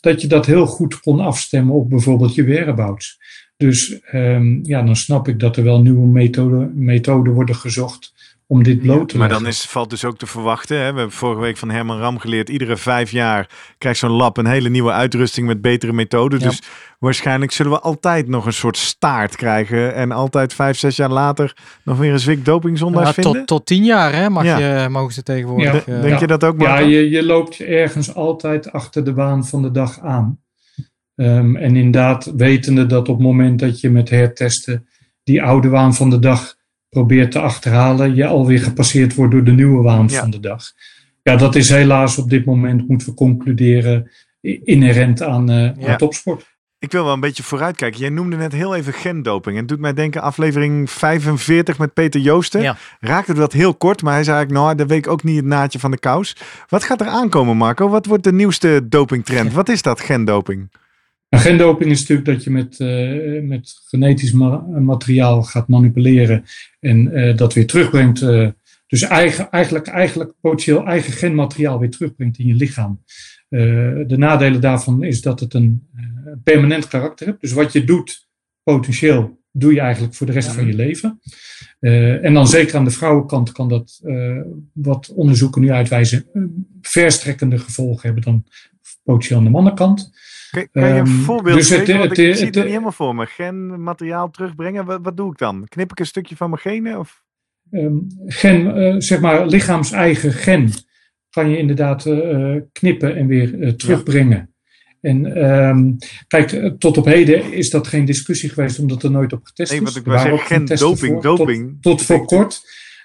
dat je dat heel goed kon afstemmen op bijvoorbeeld je whereabouts. Dus um, ja, dan snap ik dat er wel nieuwe methoden worden gezocht om dit bloot te ja, Maar dan is, valt dus ook te verwachten. Hè? We hebben vorige week van Herman Ram geleerd. Iedere vijf jaar krijgt zo'n lab een hele nieuwe uitrusting met betere methoden. Ja. Dus waarschijnlijk zullen we altijd nog een soort staart krijgen. En altijd vijf, zes jaar later nog weer een zwik dopingzondaars ja, vinden. Tot, tot tien jaar hè, mag je, mogen ze tegenwoordig. Ja. Denk je dat ook? Ja, je, je loopt ergens altijd achter de baan van de dag aan. Um, en inderdaad, wetende dat op het moment dat je met hertesten die oude waan van de dag probeert te achterhalen, je alweer gepasseerd wordt door de nieuwe waan ja. van de dag. Ja, dat is helaas op dit moment, moeten we concluderen, inherent aan, uh, ja. aan topsport. Ik wil wel een beetje vooruitkijken. Jij noemde net heel even gendoping. En het doet mij denken aflevering 45 met Peter Joosten. Ja. Raakte dat heel kort, maar hij zei eigenlijk, nou, dat weet ik ook niet het naadje van de kous. Wat gaat er aankomen, Marco? Wat wordt de nieuwste dopingtrend? Wat is dat, gendoping? Gendoping is natuurlijk dat je met, uh, met genetisch ma materiaal gaat manipuleren en uh, dat weer terugbrengt uh, Dus eigen, eigenlijk, eigenlijk potentieel eigen genmateriaal weer terugbrengt in je lichaam. De nadelen daarvan is dat het een permanent karakter heeft. Dus wat je doet, potentieel, doe je eigenlijk voor de rest van je leven. Uh, en dan zeker aan de vrouwenkant kan dat, wat onderzoeken nu uitwijzen, verstrekkende gevolgen hebben dan potentieel aan de mannenkant. Kan, je een um, voorbeeld dus geven? Het, het, ik zie het, het niet helemaal voor me. Genmateriaal terugbrengen, wat, wat, doe ik dan? Knip ik een stukje van mijn genen? Of? Um, gen, zeg maar lichaams-eigen gen kan je inderdaad uh, knippen en weer uh, terugbrengen. Ja. En um, kijk, tot op heden is dat geen discussie geweest, omdat er nooit op getest nee, is. Nee, wat ik zeggen, geen doping, voor, doping. Tot, tot voor kort.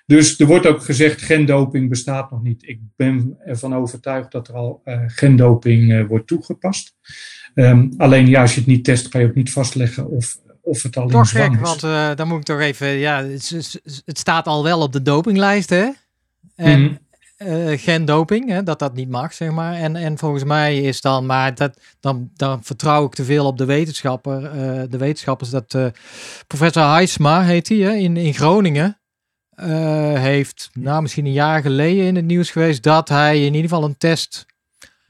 Dus er wordt ook gezegd, gendoping bestaat nog niet. Ik ben ervan overtuigd dat er al uh, gendoping uh, wordt toegepast. Um, alleen ja, als je het niet test, kan je ook niet vastleggen of, of het al toch in zwang gek, is. want uh, dan moet ik toch even, ja, het, het, staat al wel op de dopinglijst, hè? En mm -hmm gendoping, hè, dat dat niet mag, zeg maar. En, en volgens mij is dan, maar dat, dan, dan vertrouw ik te veel op de wetenschapper, de wetenschappers, dat professor Heisma heet hij, in, in Groningen, heeft, nou misschien een jaar geleden in het nieuws geweest, dat hij in ieder geval een test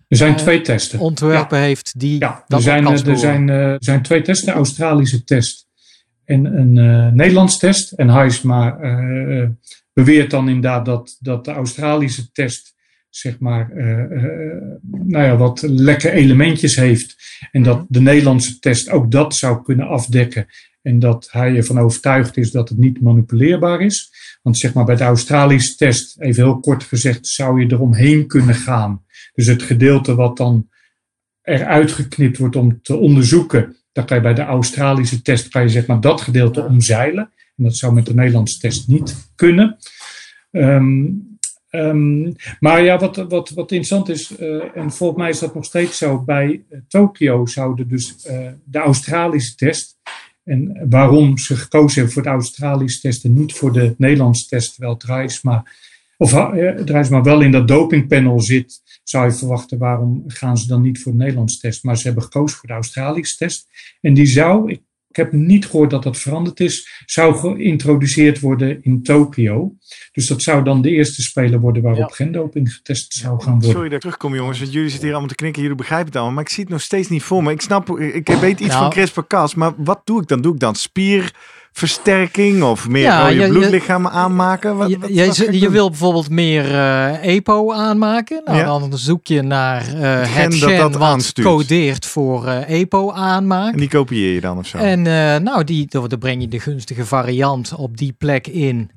er zijn twee testen. Ontwerpen ja. heeft die. Ja, er zijn, er, zijn, er zijn twee testen: de Australische test en een Nederlands test. En Heisma uh, beweert dan inderdaad dat, dat de Australische test zeg maar, uh, uh, nou ja, wat lekke elementjes heeft. En dat de Nederlandse test ook dat zou kunnen afdekken. En dat hij ervan overtuigd is dat het niet manipuleerbaar is. Want zeg maar bij de Australische test, even heel kort gezegd, zou je eromheen kunnen gaan. Dus het gedeelte wat dan eruit geknipt wordt om te onderzoeken, dan kan je bij de Australische test, kan je zeg maar dat gedeelte omzeilen. En dat zou met de Nederlandse test niet kunnen. Um, um, maar ja, wat, wat, wat interessant is, uh, en volgens mij is dat nog steeds zo, bij uh, Tokio zouden dus uh, de Australische test, en waarom ze gekozen hebben voor de Australische test en niet voor de Nederlandse test, terwijl Drijsma, of Drijsma wel in dat dopingpanel zit, zou je verwachten, waarom gaan ze dan niet voor de Nederlandse test? Maar ze hebben gekozen voor de Australische test. En die zou, ik ik heb niet gehoord dat dat veranderd is, zou geïntroduceerd worden in Tokio. Dus dat zou dan de eerste speler worden waarop ja. gendoping getest zou gaan worden. Sorry dat ik terugkom jongens, want jullie zitten hier allemaal te knikken, jullie begrijpen het allemaal, maar ik zie het nog steeds niet voor me. Ik snap, ik weet iets nou. van CRISPR-Cas, maar wat doe ik dan? Doe ik dan spier versterking of meer ja, rode je, bloedlichamen aanmaken? Wat, je, wat, je, wil bijvoorbeeld meer uh, EPO aanmaken. Nou, ja. Dan zoek je naar uh, het gen, dat, dat wat aanstuurt. codeert voor uh, EPO aanmaken. En die kopieer je dan of zo? En nou, die, dan breng je de gunstige variant op die plek in.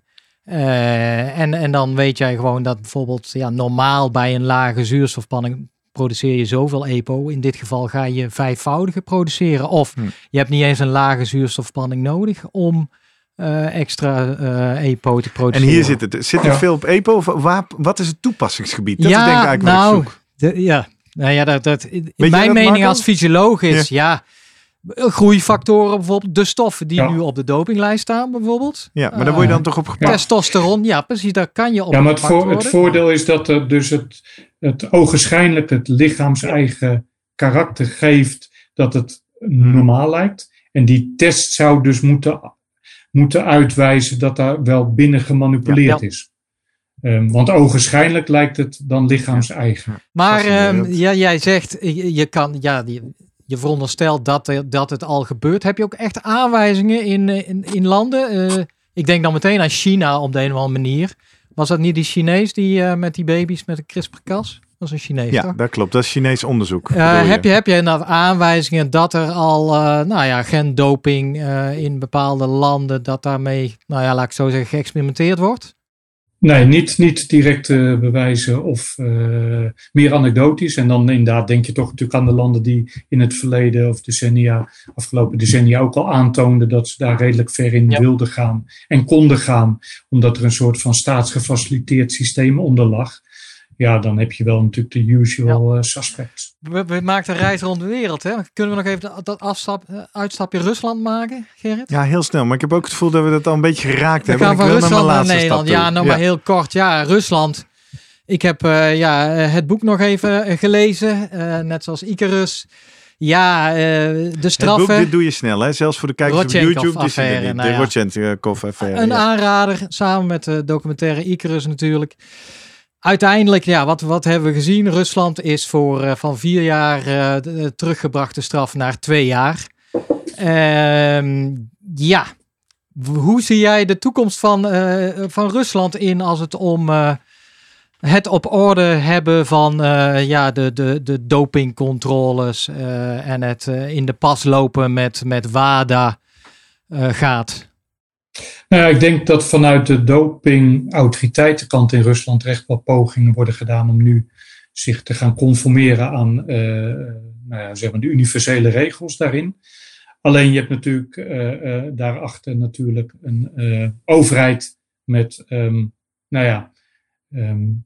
en, en dan weet jij gewoon dat bijvoorbeeld ja, normaal bij een lage zuurstofspanning produceer je zoveel EPO. In dit geval ga je vijfvoudige produceren. Of hm. je hebt niet eens een lage zuurstofspanning nodig om uh, extra uh, EPO te produceren. En hier zit het. Zit er ja. veel op EPO? Of waar, wat is het toepassingsgebied? Dat ja, is denk ik eigenlijk nou, wat ik zoek. De, ja, nou ja, dat, dat, mijn mening Marco? als fysioloog is, ja. ja groeifactoren bijvoorbeeld, de stoffen die ja. nu op de dopinglijst staan bijvoorbeeld. Ja, maar daar word je dan uh, toch op gepakt? Testosteron, ja precies, daar kan je op Ja, maar het, voor, het voordeel is dat er dus het, het ogenschijnlijk het lichaams eigen karakter geeft dat het normaal lijkt. En die test zou dus moeten, moeten uitwijzen dat daar wel binnen gemanipuleerd ja, ja. is. Um, want ogenschijnlijk lijkt het dan lichaams eigen. Maar um, ja, jij zegt, je, je kan, ja, die, je veronderstelt dat, dat het al gebeurt. Heb je ook echt aanwijzingen in, in, in landen? Uh, ik denk dan meteen aan China op de een of andere manier. Was dat niet die Chinees die uh, met die baby's met een CRISPR-Cas? Dat is een Chinees, ja, toch? dat klopt. Dat is Chinees onderzoek. Uh, heb, je, heb je nou aanwijzingen dat er al, nou ja, gendoping in bepaalde landen, dat daarmee, nou ja, laat ik zo zeggen, geëxperimenteerd wordt? Nee, niet, niet direct uh, bewijzen of uh, meer anekdotisch. En dan inderdaad denk je toch natuurlijk aan de landen die in het verleden of decennia, afgelopen decennia ook al aantoonden dat ze daar redelijk ver in ja. wilden gaan en konden gaan, omdat er een soort van staatsgefaciliteerd systeem onder lag. Ja, dan heb je wel natuurlijk de usual ja. uh, suspects. We, we maken een reis rond de wereld. Hè? Kunnen we nog even dat afstap, uitstapje Rusland maken, Gerrit? Ja, heel snel. Maar ik heb ook het gevoel dat we dat al een beetje geraakt we hebben. Gaan van ik wil Rusland naar, naar Nederland. Ja, nou ja. maar heel kort. Ja, Rusland. Ik heb uh, ja, het boek nog even gelezen, uh, net zoals Icarus. Ja, uh, de straffen. Het dit doe je snel, hè? Zelfs voor de kijkers op YouTube. Affaire, nou ja. De Rodchenkov-affaire. Een aanrader, samen met de documentaire Icarus natuurlijk. Uiteindelijk, ja, wat, wat hebben we gezien? Rusland is voor uh, van vier jaar uh, teruggebrachte straf naar twee jaar. Uh, ja, hoe zie jij de toekomst van, uh, van Rusland in als het om het op orde hebben van ja, de, de, de dopingcontroles en het in de pas lopen met, met WADA gaat? Nou ik denk dat vanuit de dopingautoriteitenkant in Rusland recht wel pogingen worden gedaan om nu zich te gaan conformeren aan uh, nou ja, zeg maar de universele regels daarin. Alleen je hebt natuurlijk uh, uh, daarachter natuurlijk een overheid met, um, nou ja, um,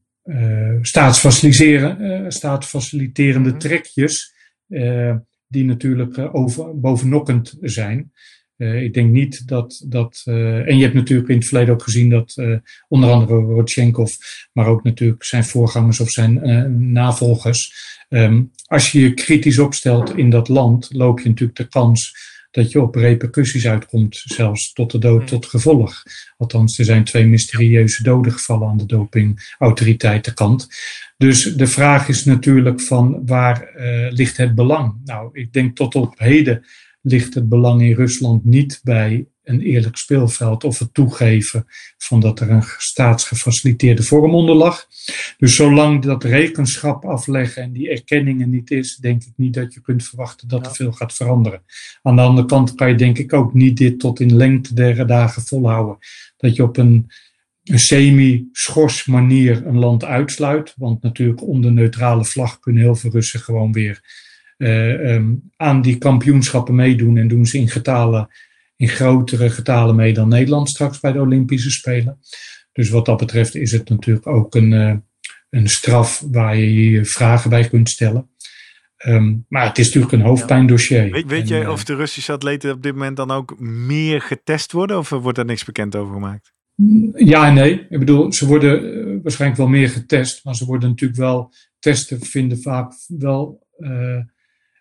staatsfaciliterende mhm. trekjes, die natuurlijk over, bovennokkend zijn. Uh, ik denk niet dat dat. Uh, en je hebt natuurlijk in het verleden ook gezien dat uh, onder andere Rodchenkov, maar ook natuurlijk zijn voorgangers of zijn navolgers. Um, als je je kritisch opstelt in dat land, loop je natuurlijk de kans dat je op repercussies uitkomt, zelfs tot de dood hmm. tot gevolg. Althans, er zijn twee mysterieuze doden gevallen aan de dopingautoriteitenkant. Dus de vraag is natuurlijk van waar ligt het belang? Nou, ik denk tot op heden ligt het belang in Rusland niet bij een eerlijk speelveld of het toegeven van dat er een staatsgefaciliteerde vorm onder lag. Dus zolang dat rekenschap afleggen en die erkenningen niet is, denk ik niet dat je kunt verwachten dat er veel gaat veranderen. Aan de andere kant kan je denk ik ook niet dit tot in lengte der dagen volhouden. Dat je op een, een semi-schors manier een land uitsluit, want natuurlijk onder neutrale vlag kunnen heel veel Russen gewoon weer um, aan die kampioenschappen meedoen en doen ze in getalen, in grotere getalen mee dan Nederland straks bij de Olympische Spelen. Dus wat dat betreft is het natuurlijk ook een, uh, een straf waar je je vragen bij kunt stellen. Um, maar het is natuurlijk een hoofdpijndossier. Weet, weet je uh, of de Russische atleten op dit moment dan ook meer getest worden? Of wordt daar niks bekend over gemaakt? Ja en nee. Ik bedoel, ze worden uh, waarschijnlijk wel meer getest. Maar ze worden natuurlijk wel, testen vinden vaak wel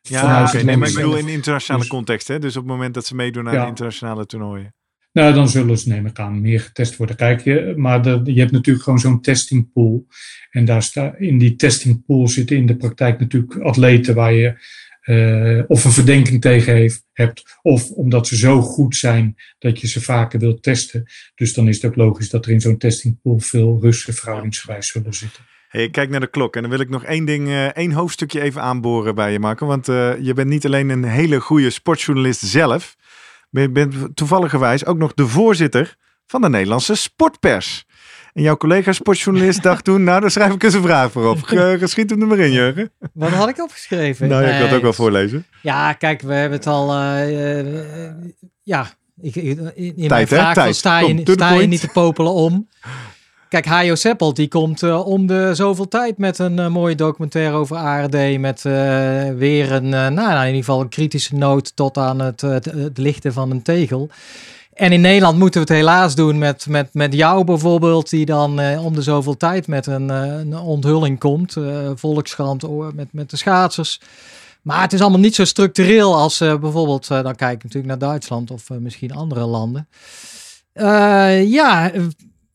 ja, okay, nee, maar ik bedoel in internationale dus, context. Hè? Dus op het moment dat ze meedoen aan internationale toernooien. Nou, dan zullen ze, neem ik aan, meer getest worden. Kijk, je, maar de, je hebt natuurlijk gewoon zo'n testingpool. En daar sta, in die testingpool zitten in de praktijk natuurlijk atleten waar je uh, of een verdenking tegen heeft, hebt, of omdat ze zo goed zijn dat je ze vaker wilt testen. Dus dan is het ook logisch dat er in zo'n testingpool veel Russen verhoudingsgewijs zullen zitten. Hey, ik kijk naar de klok en dan wil ik nog één ding, uh, één hoofdstukje even aanboren bij je, Marco. Want uh, je bent niet alleen een hele goede sportjournalist zelf, maar je bent toevalligerwijs ook nog de voorzitter van de Nederlandse Sportpers. En jouw collega sportjournalist dacht toen, nou, daar schrijf ik eens een vraag voor op. Geschiet hem er maar in, Jurgen. Wat had ik opgeschreven? Nou, ja, ik wil het ook wel voorlezen. Ja, kijk, we hebben het al... Uh, ja, ik, in, in Tijd, mijn vraag sta, je, sta je niet te popelen om. Kijk, Hajo Seppelt die komt uh, om de zoveel tijd met een uh, mooie documentaire over ARD. Met uh, weer een, nou, nou, in ieder geval een kritische noot tot aan het, het, lichten van een tegel. En in Nederland moeten we het helaas doen met, met, met jou bijvoorbeeld, die dan om de zoveel tijd met een, een onthulling komt. Volkskrant met, met de schaatsers. Maar het is allemaal niet zo structureel als bijvoorbeeld, dan kijk ik natuurlijk naar Duitsland of misschien andere landen. ja,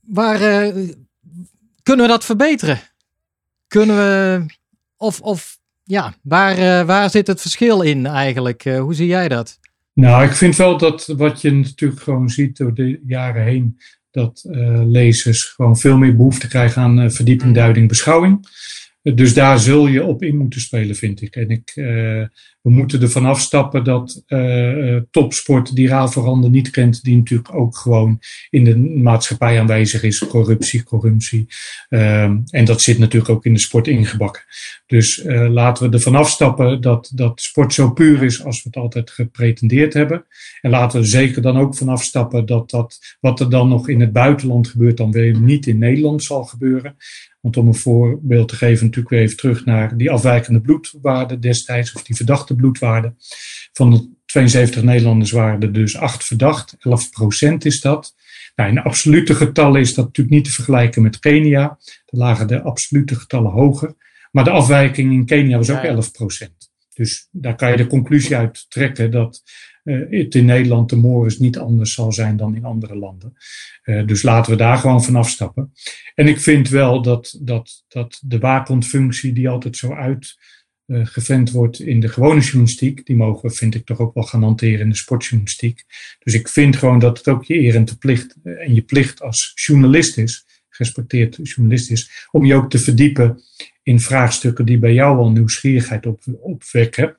waar uh, kunnen we dat verbeteren? Kunnen we, of, of ja, waar, uh, waar zit het verschil in eigenlijk? Uh, hoe zie jij dat? Nou, ik vind wel dat wat je natuurlijk gewoon ziet door de jaren heen, dat lezers gewoon veel meer behoefte krijgen aan verdieping, duiding, beschouwing. Dus daar zul je op in moeten spelen, vind ik. En ik, we moeten ervan afstappen dat uh, topsport die rafelranden niet kent, die natuurlijk ook gewoon in de maatschappij aanwezig is. Corruptie, corruptie. Uh, en dat zit natuurlijk ook in de sport ingebakken. Dus uh, laten we ervan afstappen dat, dat sport zo puur is als we het altijd gepretendeerd hebben. En laten we zeker dan ook van afstappen dat, dat wat er dan nog in het buitenland gebeurt, dan weer niet in Nederland zal gebeuren. Want om een voorbeeld te geven, natuurlijk weer even terug naar die afwijkende bloedwaarde destijds, of die verdachte bloedwaarde. Van de 72 Nederlanders waren er dus 8 verdacht, 11 procent is dat. Nou, in absolute getallen is dat natuurlijk niet te vergelijken met Kenia. Daar lagen de absolute getallen hoger. Maar de afwijking in Kenia was ook 11 procent. Dus daar kan je de conclusie uit trekken dat het in Nederland de Morris niet anders zal zijn dan in andere landen. dus laten we daar gewoon van afstappen. En ik vind wel dat, dat, dat de waakhondfunctie die altijd zo uit uh, wordt in de gewone journalistiek, die mogen we, vind ik, toch ook wel gaan hanteren in de sportjournalistiek. Dus ik vind gewoon dat het ook je eer en, plicht, uh, en je plicht als journalist is, gerespecteerd journalist is, om je ook te verdiepen in vraagstukken die bij jou al nieuwsgierigheid op, opwekken.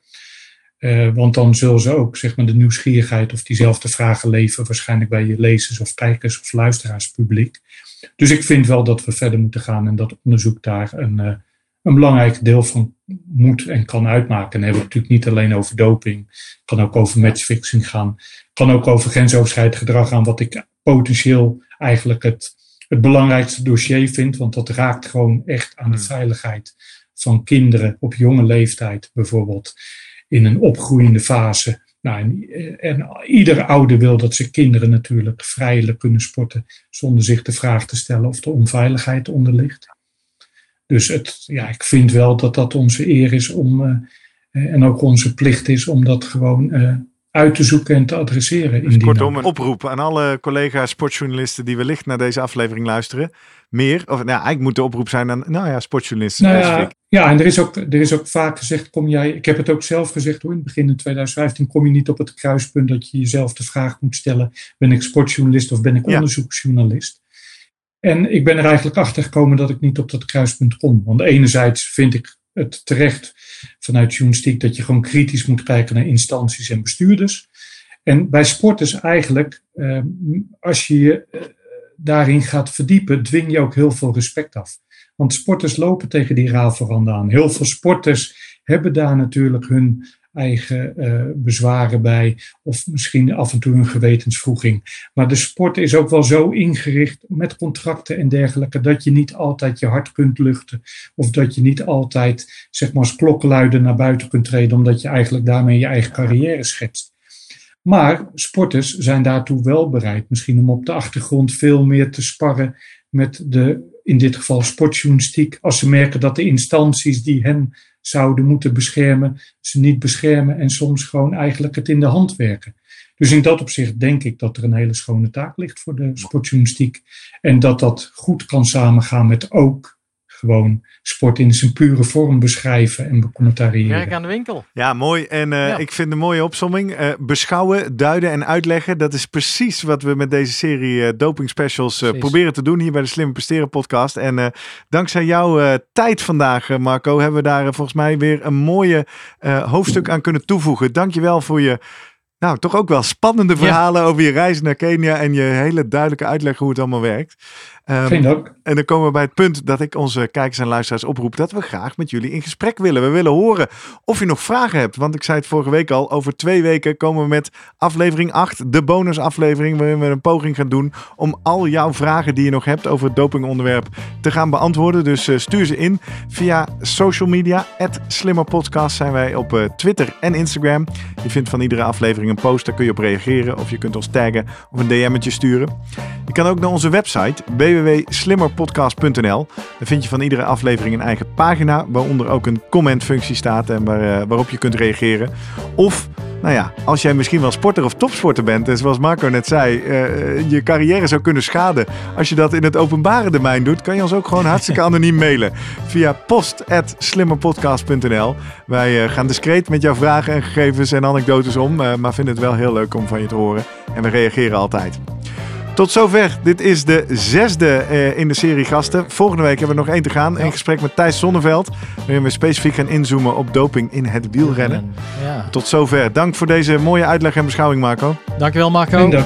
Uh, want dan zullen ze ook zeg maar, de nieuwsgierigheid of diezelfde vragen leveren, waarschijnlijk bij je lezers of kijkers of luisteraarspubliek. Dus ik vind wel dat we verder moeten gaan en dat onderzoek daar een een belangrijk deel van moet en kan uitmaken. En dan hebben we het natuurlijk niet alleen over doping. kan ook over matchfixing gaan. kan ook over grensoverschrijdend gedrag gaan, wat ik potentieel eigenlijk het, het belangrijkste dossier vind. Want dat raakt gewoon echt aan de hmm. veiligheid van kinderen op jonge leeftijd bijvoorbeeld. In een opgroeiende fase. Nou, en, en ieder ouder wil dat zijn kinderen natuurlijk vrijelijk kunnen sporten. Zonder zich de vraag te stellen of de onveiligheid onder ligt. Dus het, ja, ik vind wel dat dat onze eer is om, uh, en ook onze plicht is om dat gewoon uh, uit te zoeken en te adresseren. Dus kortom, een oproep aan alle collega's sportjournalisten die wellicht naar deze aflevering luisteren. Meer, of nou, eigenlijk moet de oproep zijn aan, nou ja, sportjournalisten. Nou ja, ja, en er is, ook, er is ook vaak gezegd, kom jij, ik heb het ook zelf gezegd hoor, in het begin in 2015, kom je niet op het kruispunt dat je jezelf de vraag moet stellen, ben ik sportjournalist of ben ik ja. onderzoeksjournalist? En ik ben er eigenlijk achter gekomen dat ik niet op dat kruispunt kom. Want enerzijds vind ik het terecht vanuit journalistiek dat je gewoon kritisch moet kijken naar instanties en bestuurders. En bij sporters eigenlijk, eh, als je je eh, daarin gaat verdiepen, dwing je ook heel veel respect af. Want sporters lopen tegen die raafveranden aan. Heel veel sporters hebben daar natuurlijk hun eigen uh, bezwaren bij, of misschien af en toe een gewetensvoeging. Maar de sport is ook wel zo ingericht met contracten en dergelijke, dat je niet altijd je hart kunt luchten, of dat je niet altijd, zeg maar, als klokkenluider naar buiten kunt treden, omdat je eigenlijk daarmee je eigen carrière schetst. Maar sporters zijn daartoe wel bereid, misschien om op de achtergrond veel meer te sparren met de, in dit geval sportjournalistiek, als ze merken dat de instanties die hen zouden moeten beschermen, ze niet beschermen en soms gewoon eigenlijk het in de hand werken. Dus in dat opzicht denk ik dat er een hele schone taak ligt voor de sportjournalistiek. En dat dat goed kan samengaan met ook gewoon sport in zijn pure vorm beschrijven en becommentariëren. Werk aan de winkel. Ja, mooi. En uh, ik vind een mooie opsomming. Uh, beschouwen, duiden en uitleggen. Dat is precies wat we met deze serie uh, doping specials proberen te doen hier bij de Slimme Presteren podcast. En dankzij jouw tijd vandaag, Marco, hebben we daar volgens mij weer een mooie hoofdstuk aan kunnen toevoegen. Dankjewel voor je nou, toch ook wel spannende verhalen over je reis naar Kenia en je hele duidelijke uitleg hoe het allemaal werkt. Um, en dan komen we bij het punt dat ik onze kijkers en luisteraars oproep dat we graag met jullie in gesprek willen. We willen horen of je nog vragen hebt. Want ik zei het vorige week al, over twee weken komen we met aflevering 8, de bonusaflevering, waarin we een poging gaan doen om al jouw vragen die je nog hebt over het dopingonderwerp te gaan beantwoorden. Dus uh, stuur ze in via social media. Slimmerpodcast zijn wij op uh, Twitter en Instagram. Je vindt van iedere aflevering een post, daar kun je op reageren. Of je kunt ons taggen of een DM'tje sturen. Je kan ook naar onze website www.slimmerpodcast.nl. Daar vind je van iedere aflevering een eigen pagina, waaronder ook een commentfunctie staat en waar, uh, waarop je kunt reageren. Of, nou ja, als jij misschien wel sporter of topsporter bent, en zoals Marco net zei, uh, je carrière zou kunnen schaden. Als je dat in het openbare domein doet, kan je ons ook gewoon hartstikke anoniem mailen via post.slimmerpodcast.nl. Wij uh, gaan discreet met jouw vragen en gegevens en anekdotes om, maar vinden het wel heel leuk om van je te horen. En we reageren altijd. Tot zover. Dit is de zesde uh, in de serie gasten. Volgende week hebben we nog één te gaan. In gesprek met Thijs Zonneveld. Waarin we specifiek gaan inzoomen op doping in het wielrennen. Ja. Tot zover. Dank voor deze mooie uitleg en beschouwing, Marco. Dankjewel, Marco. Dank.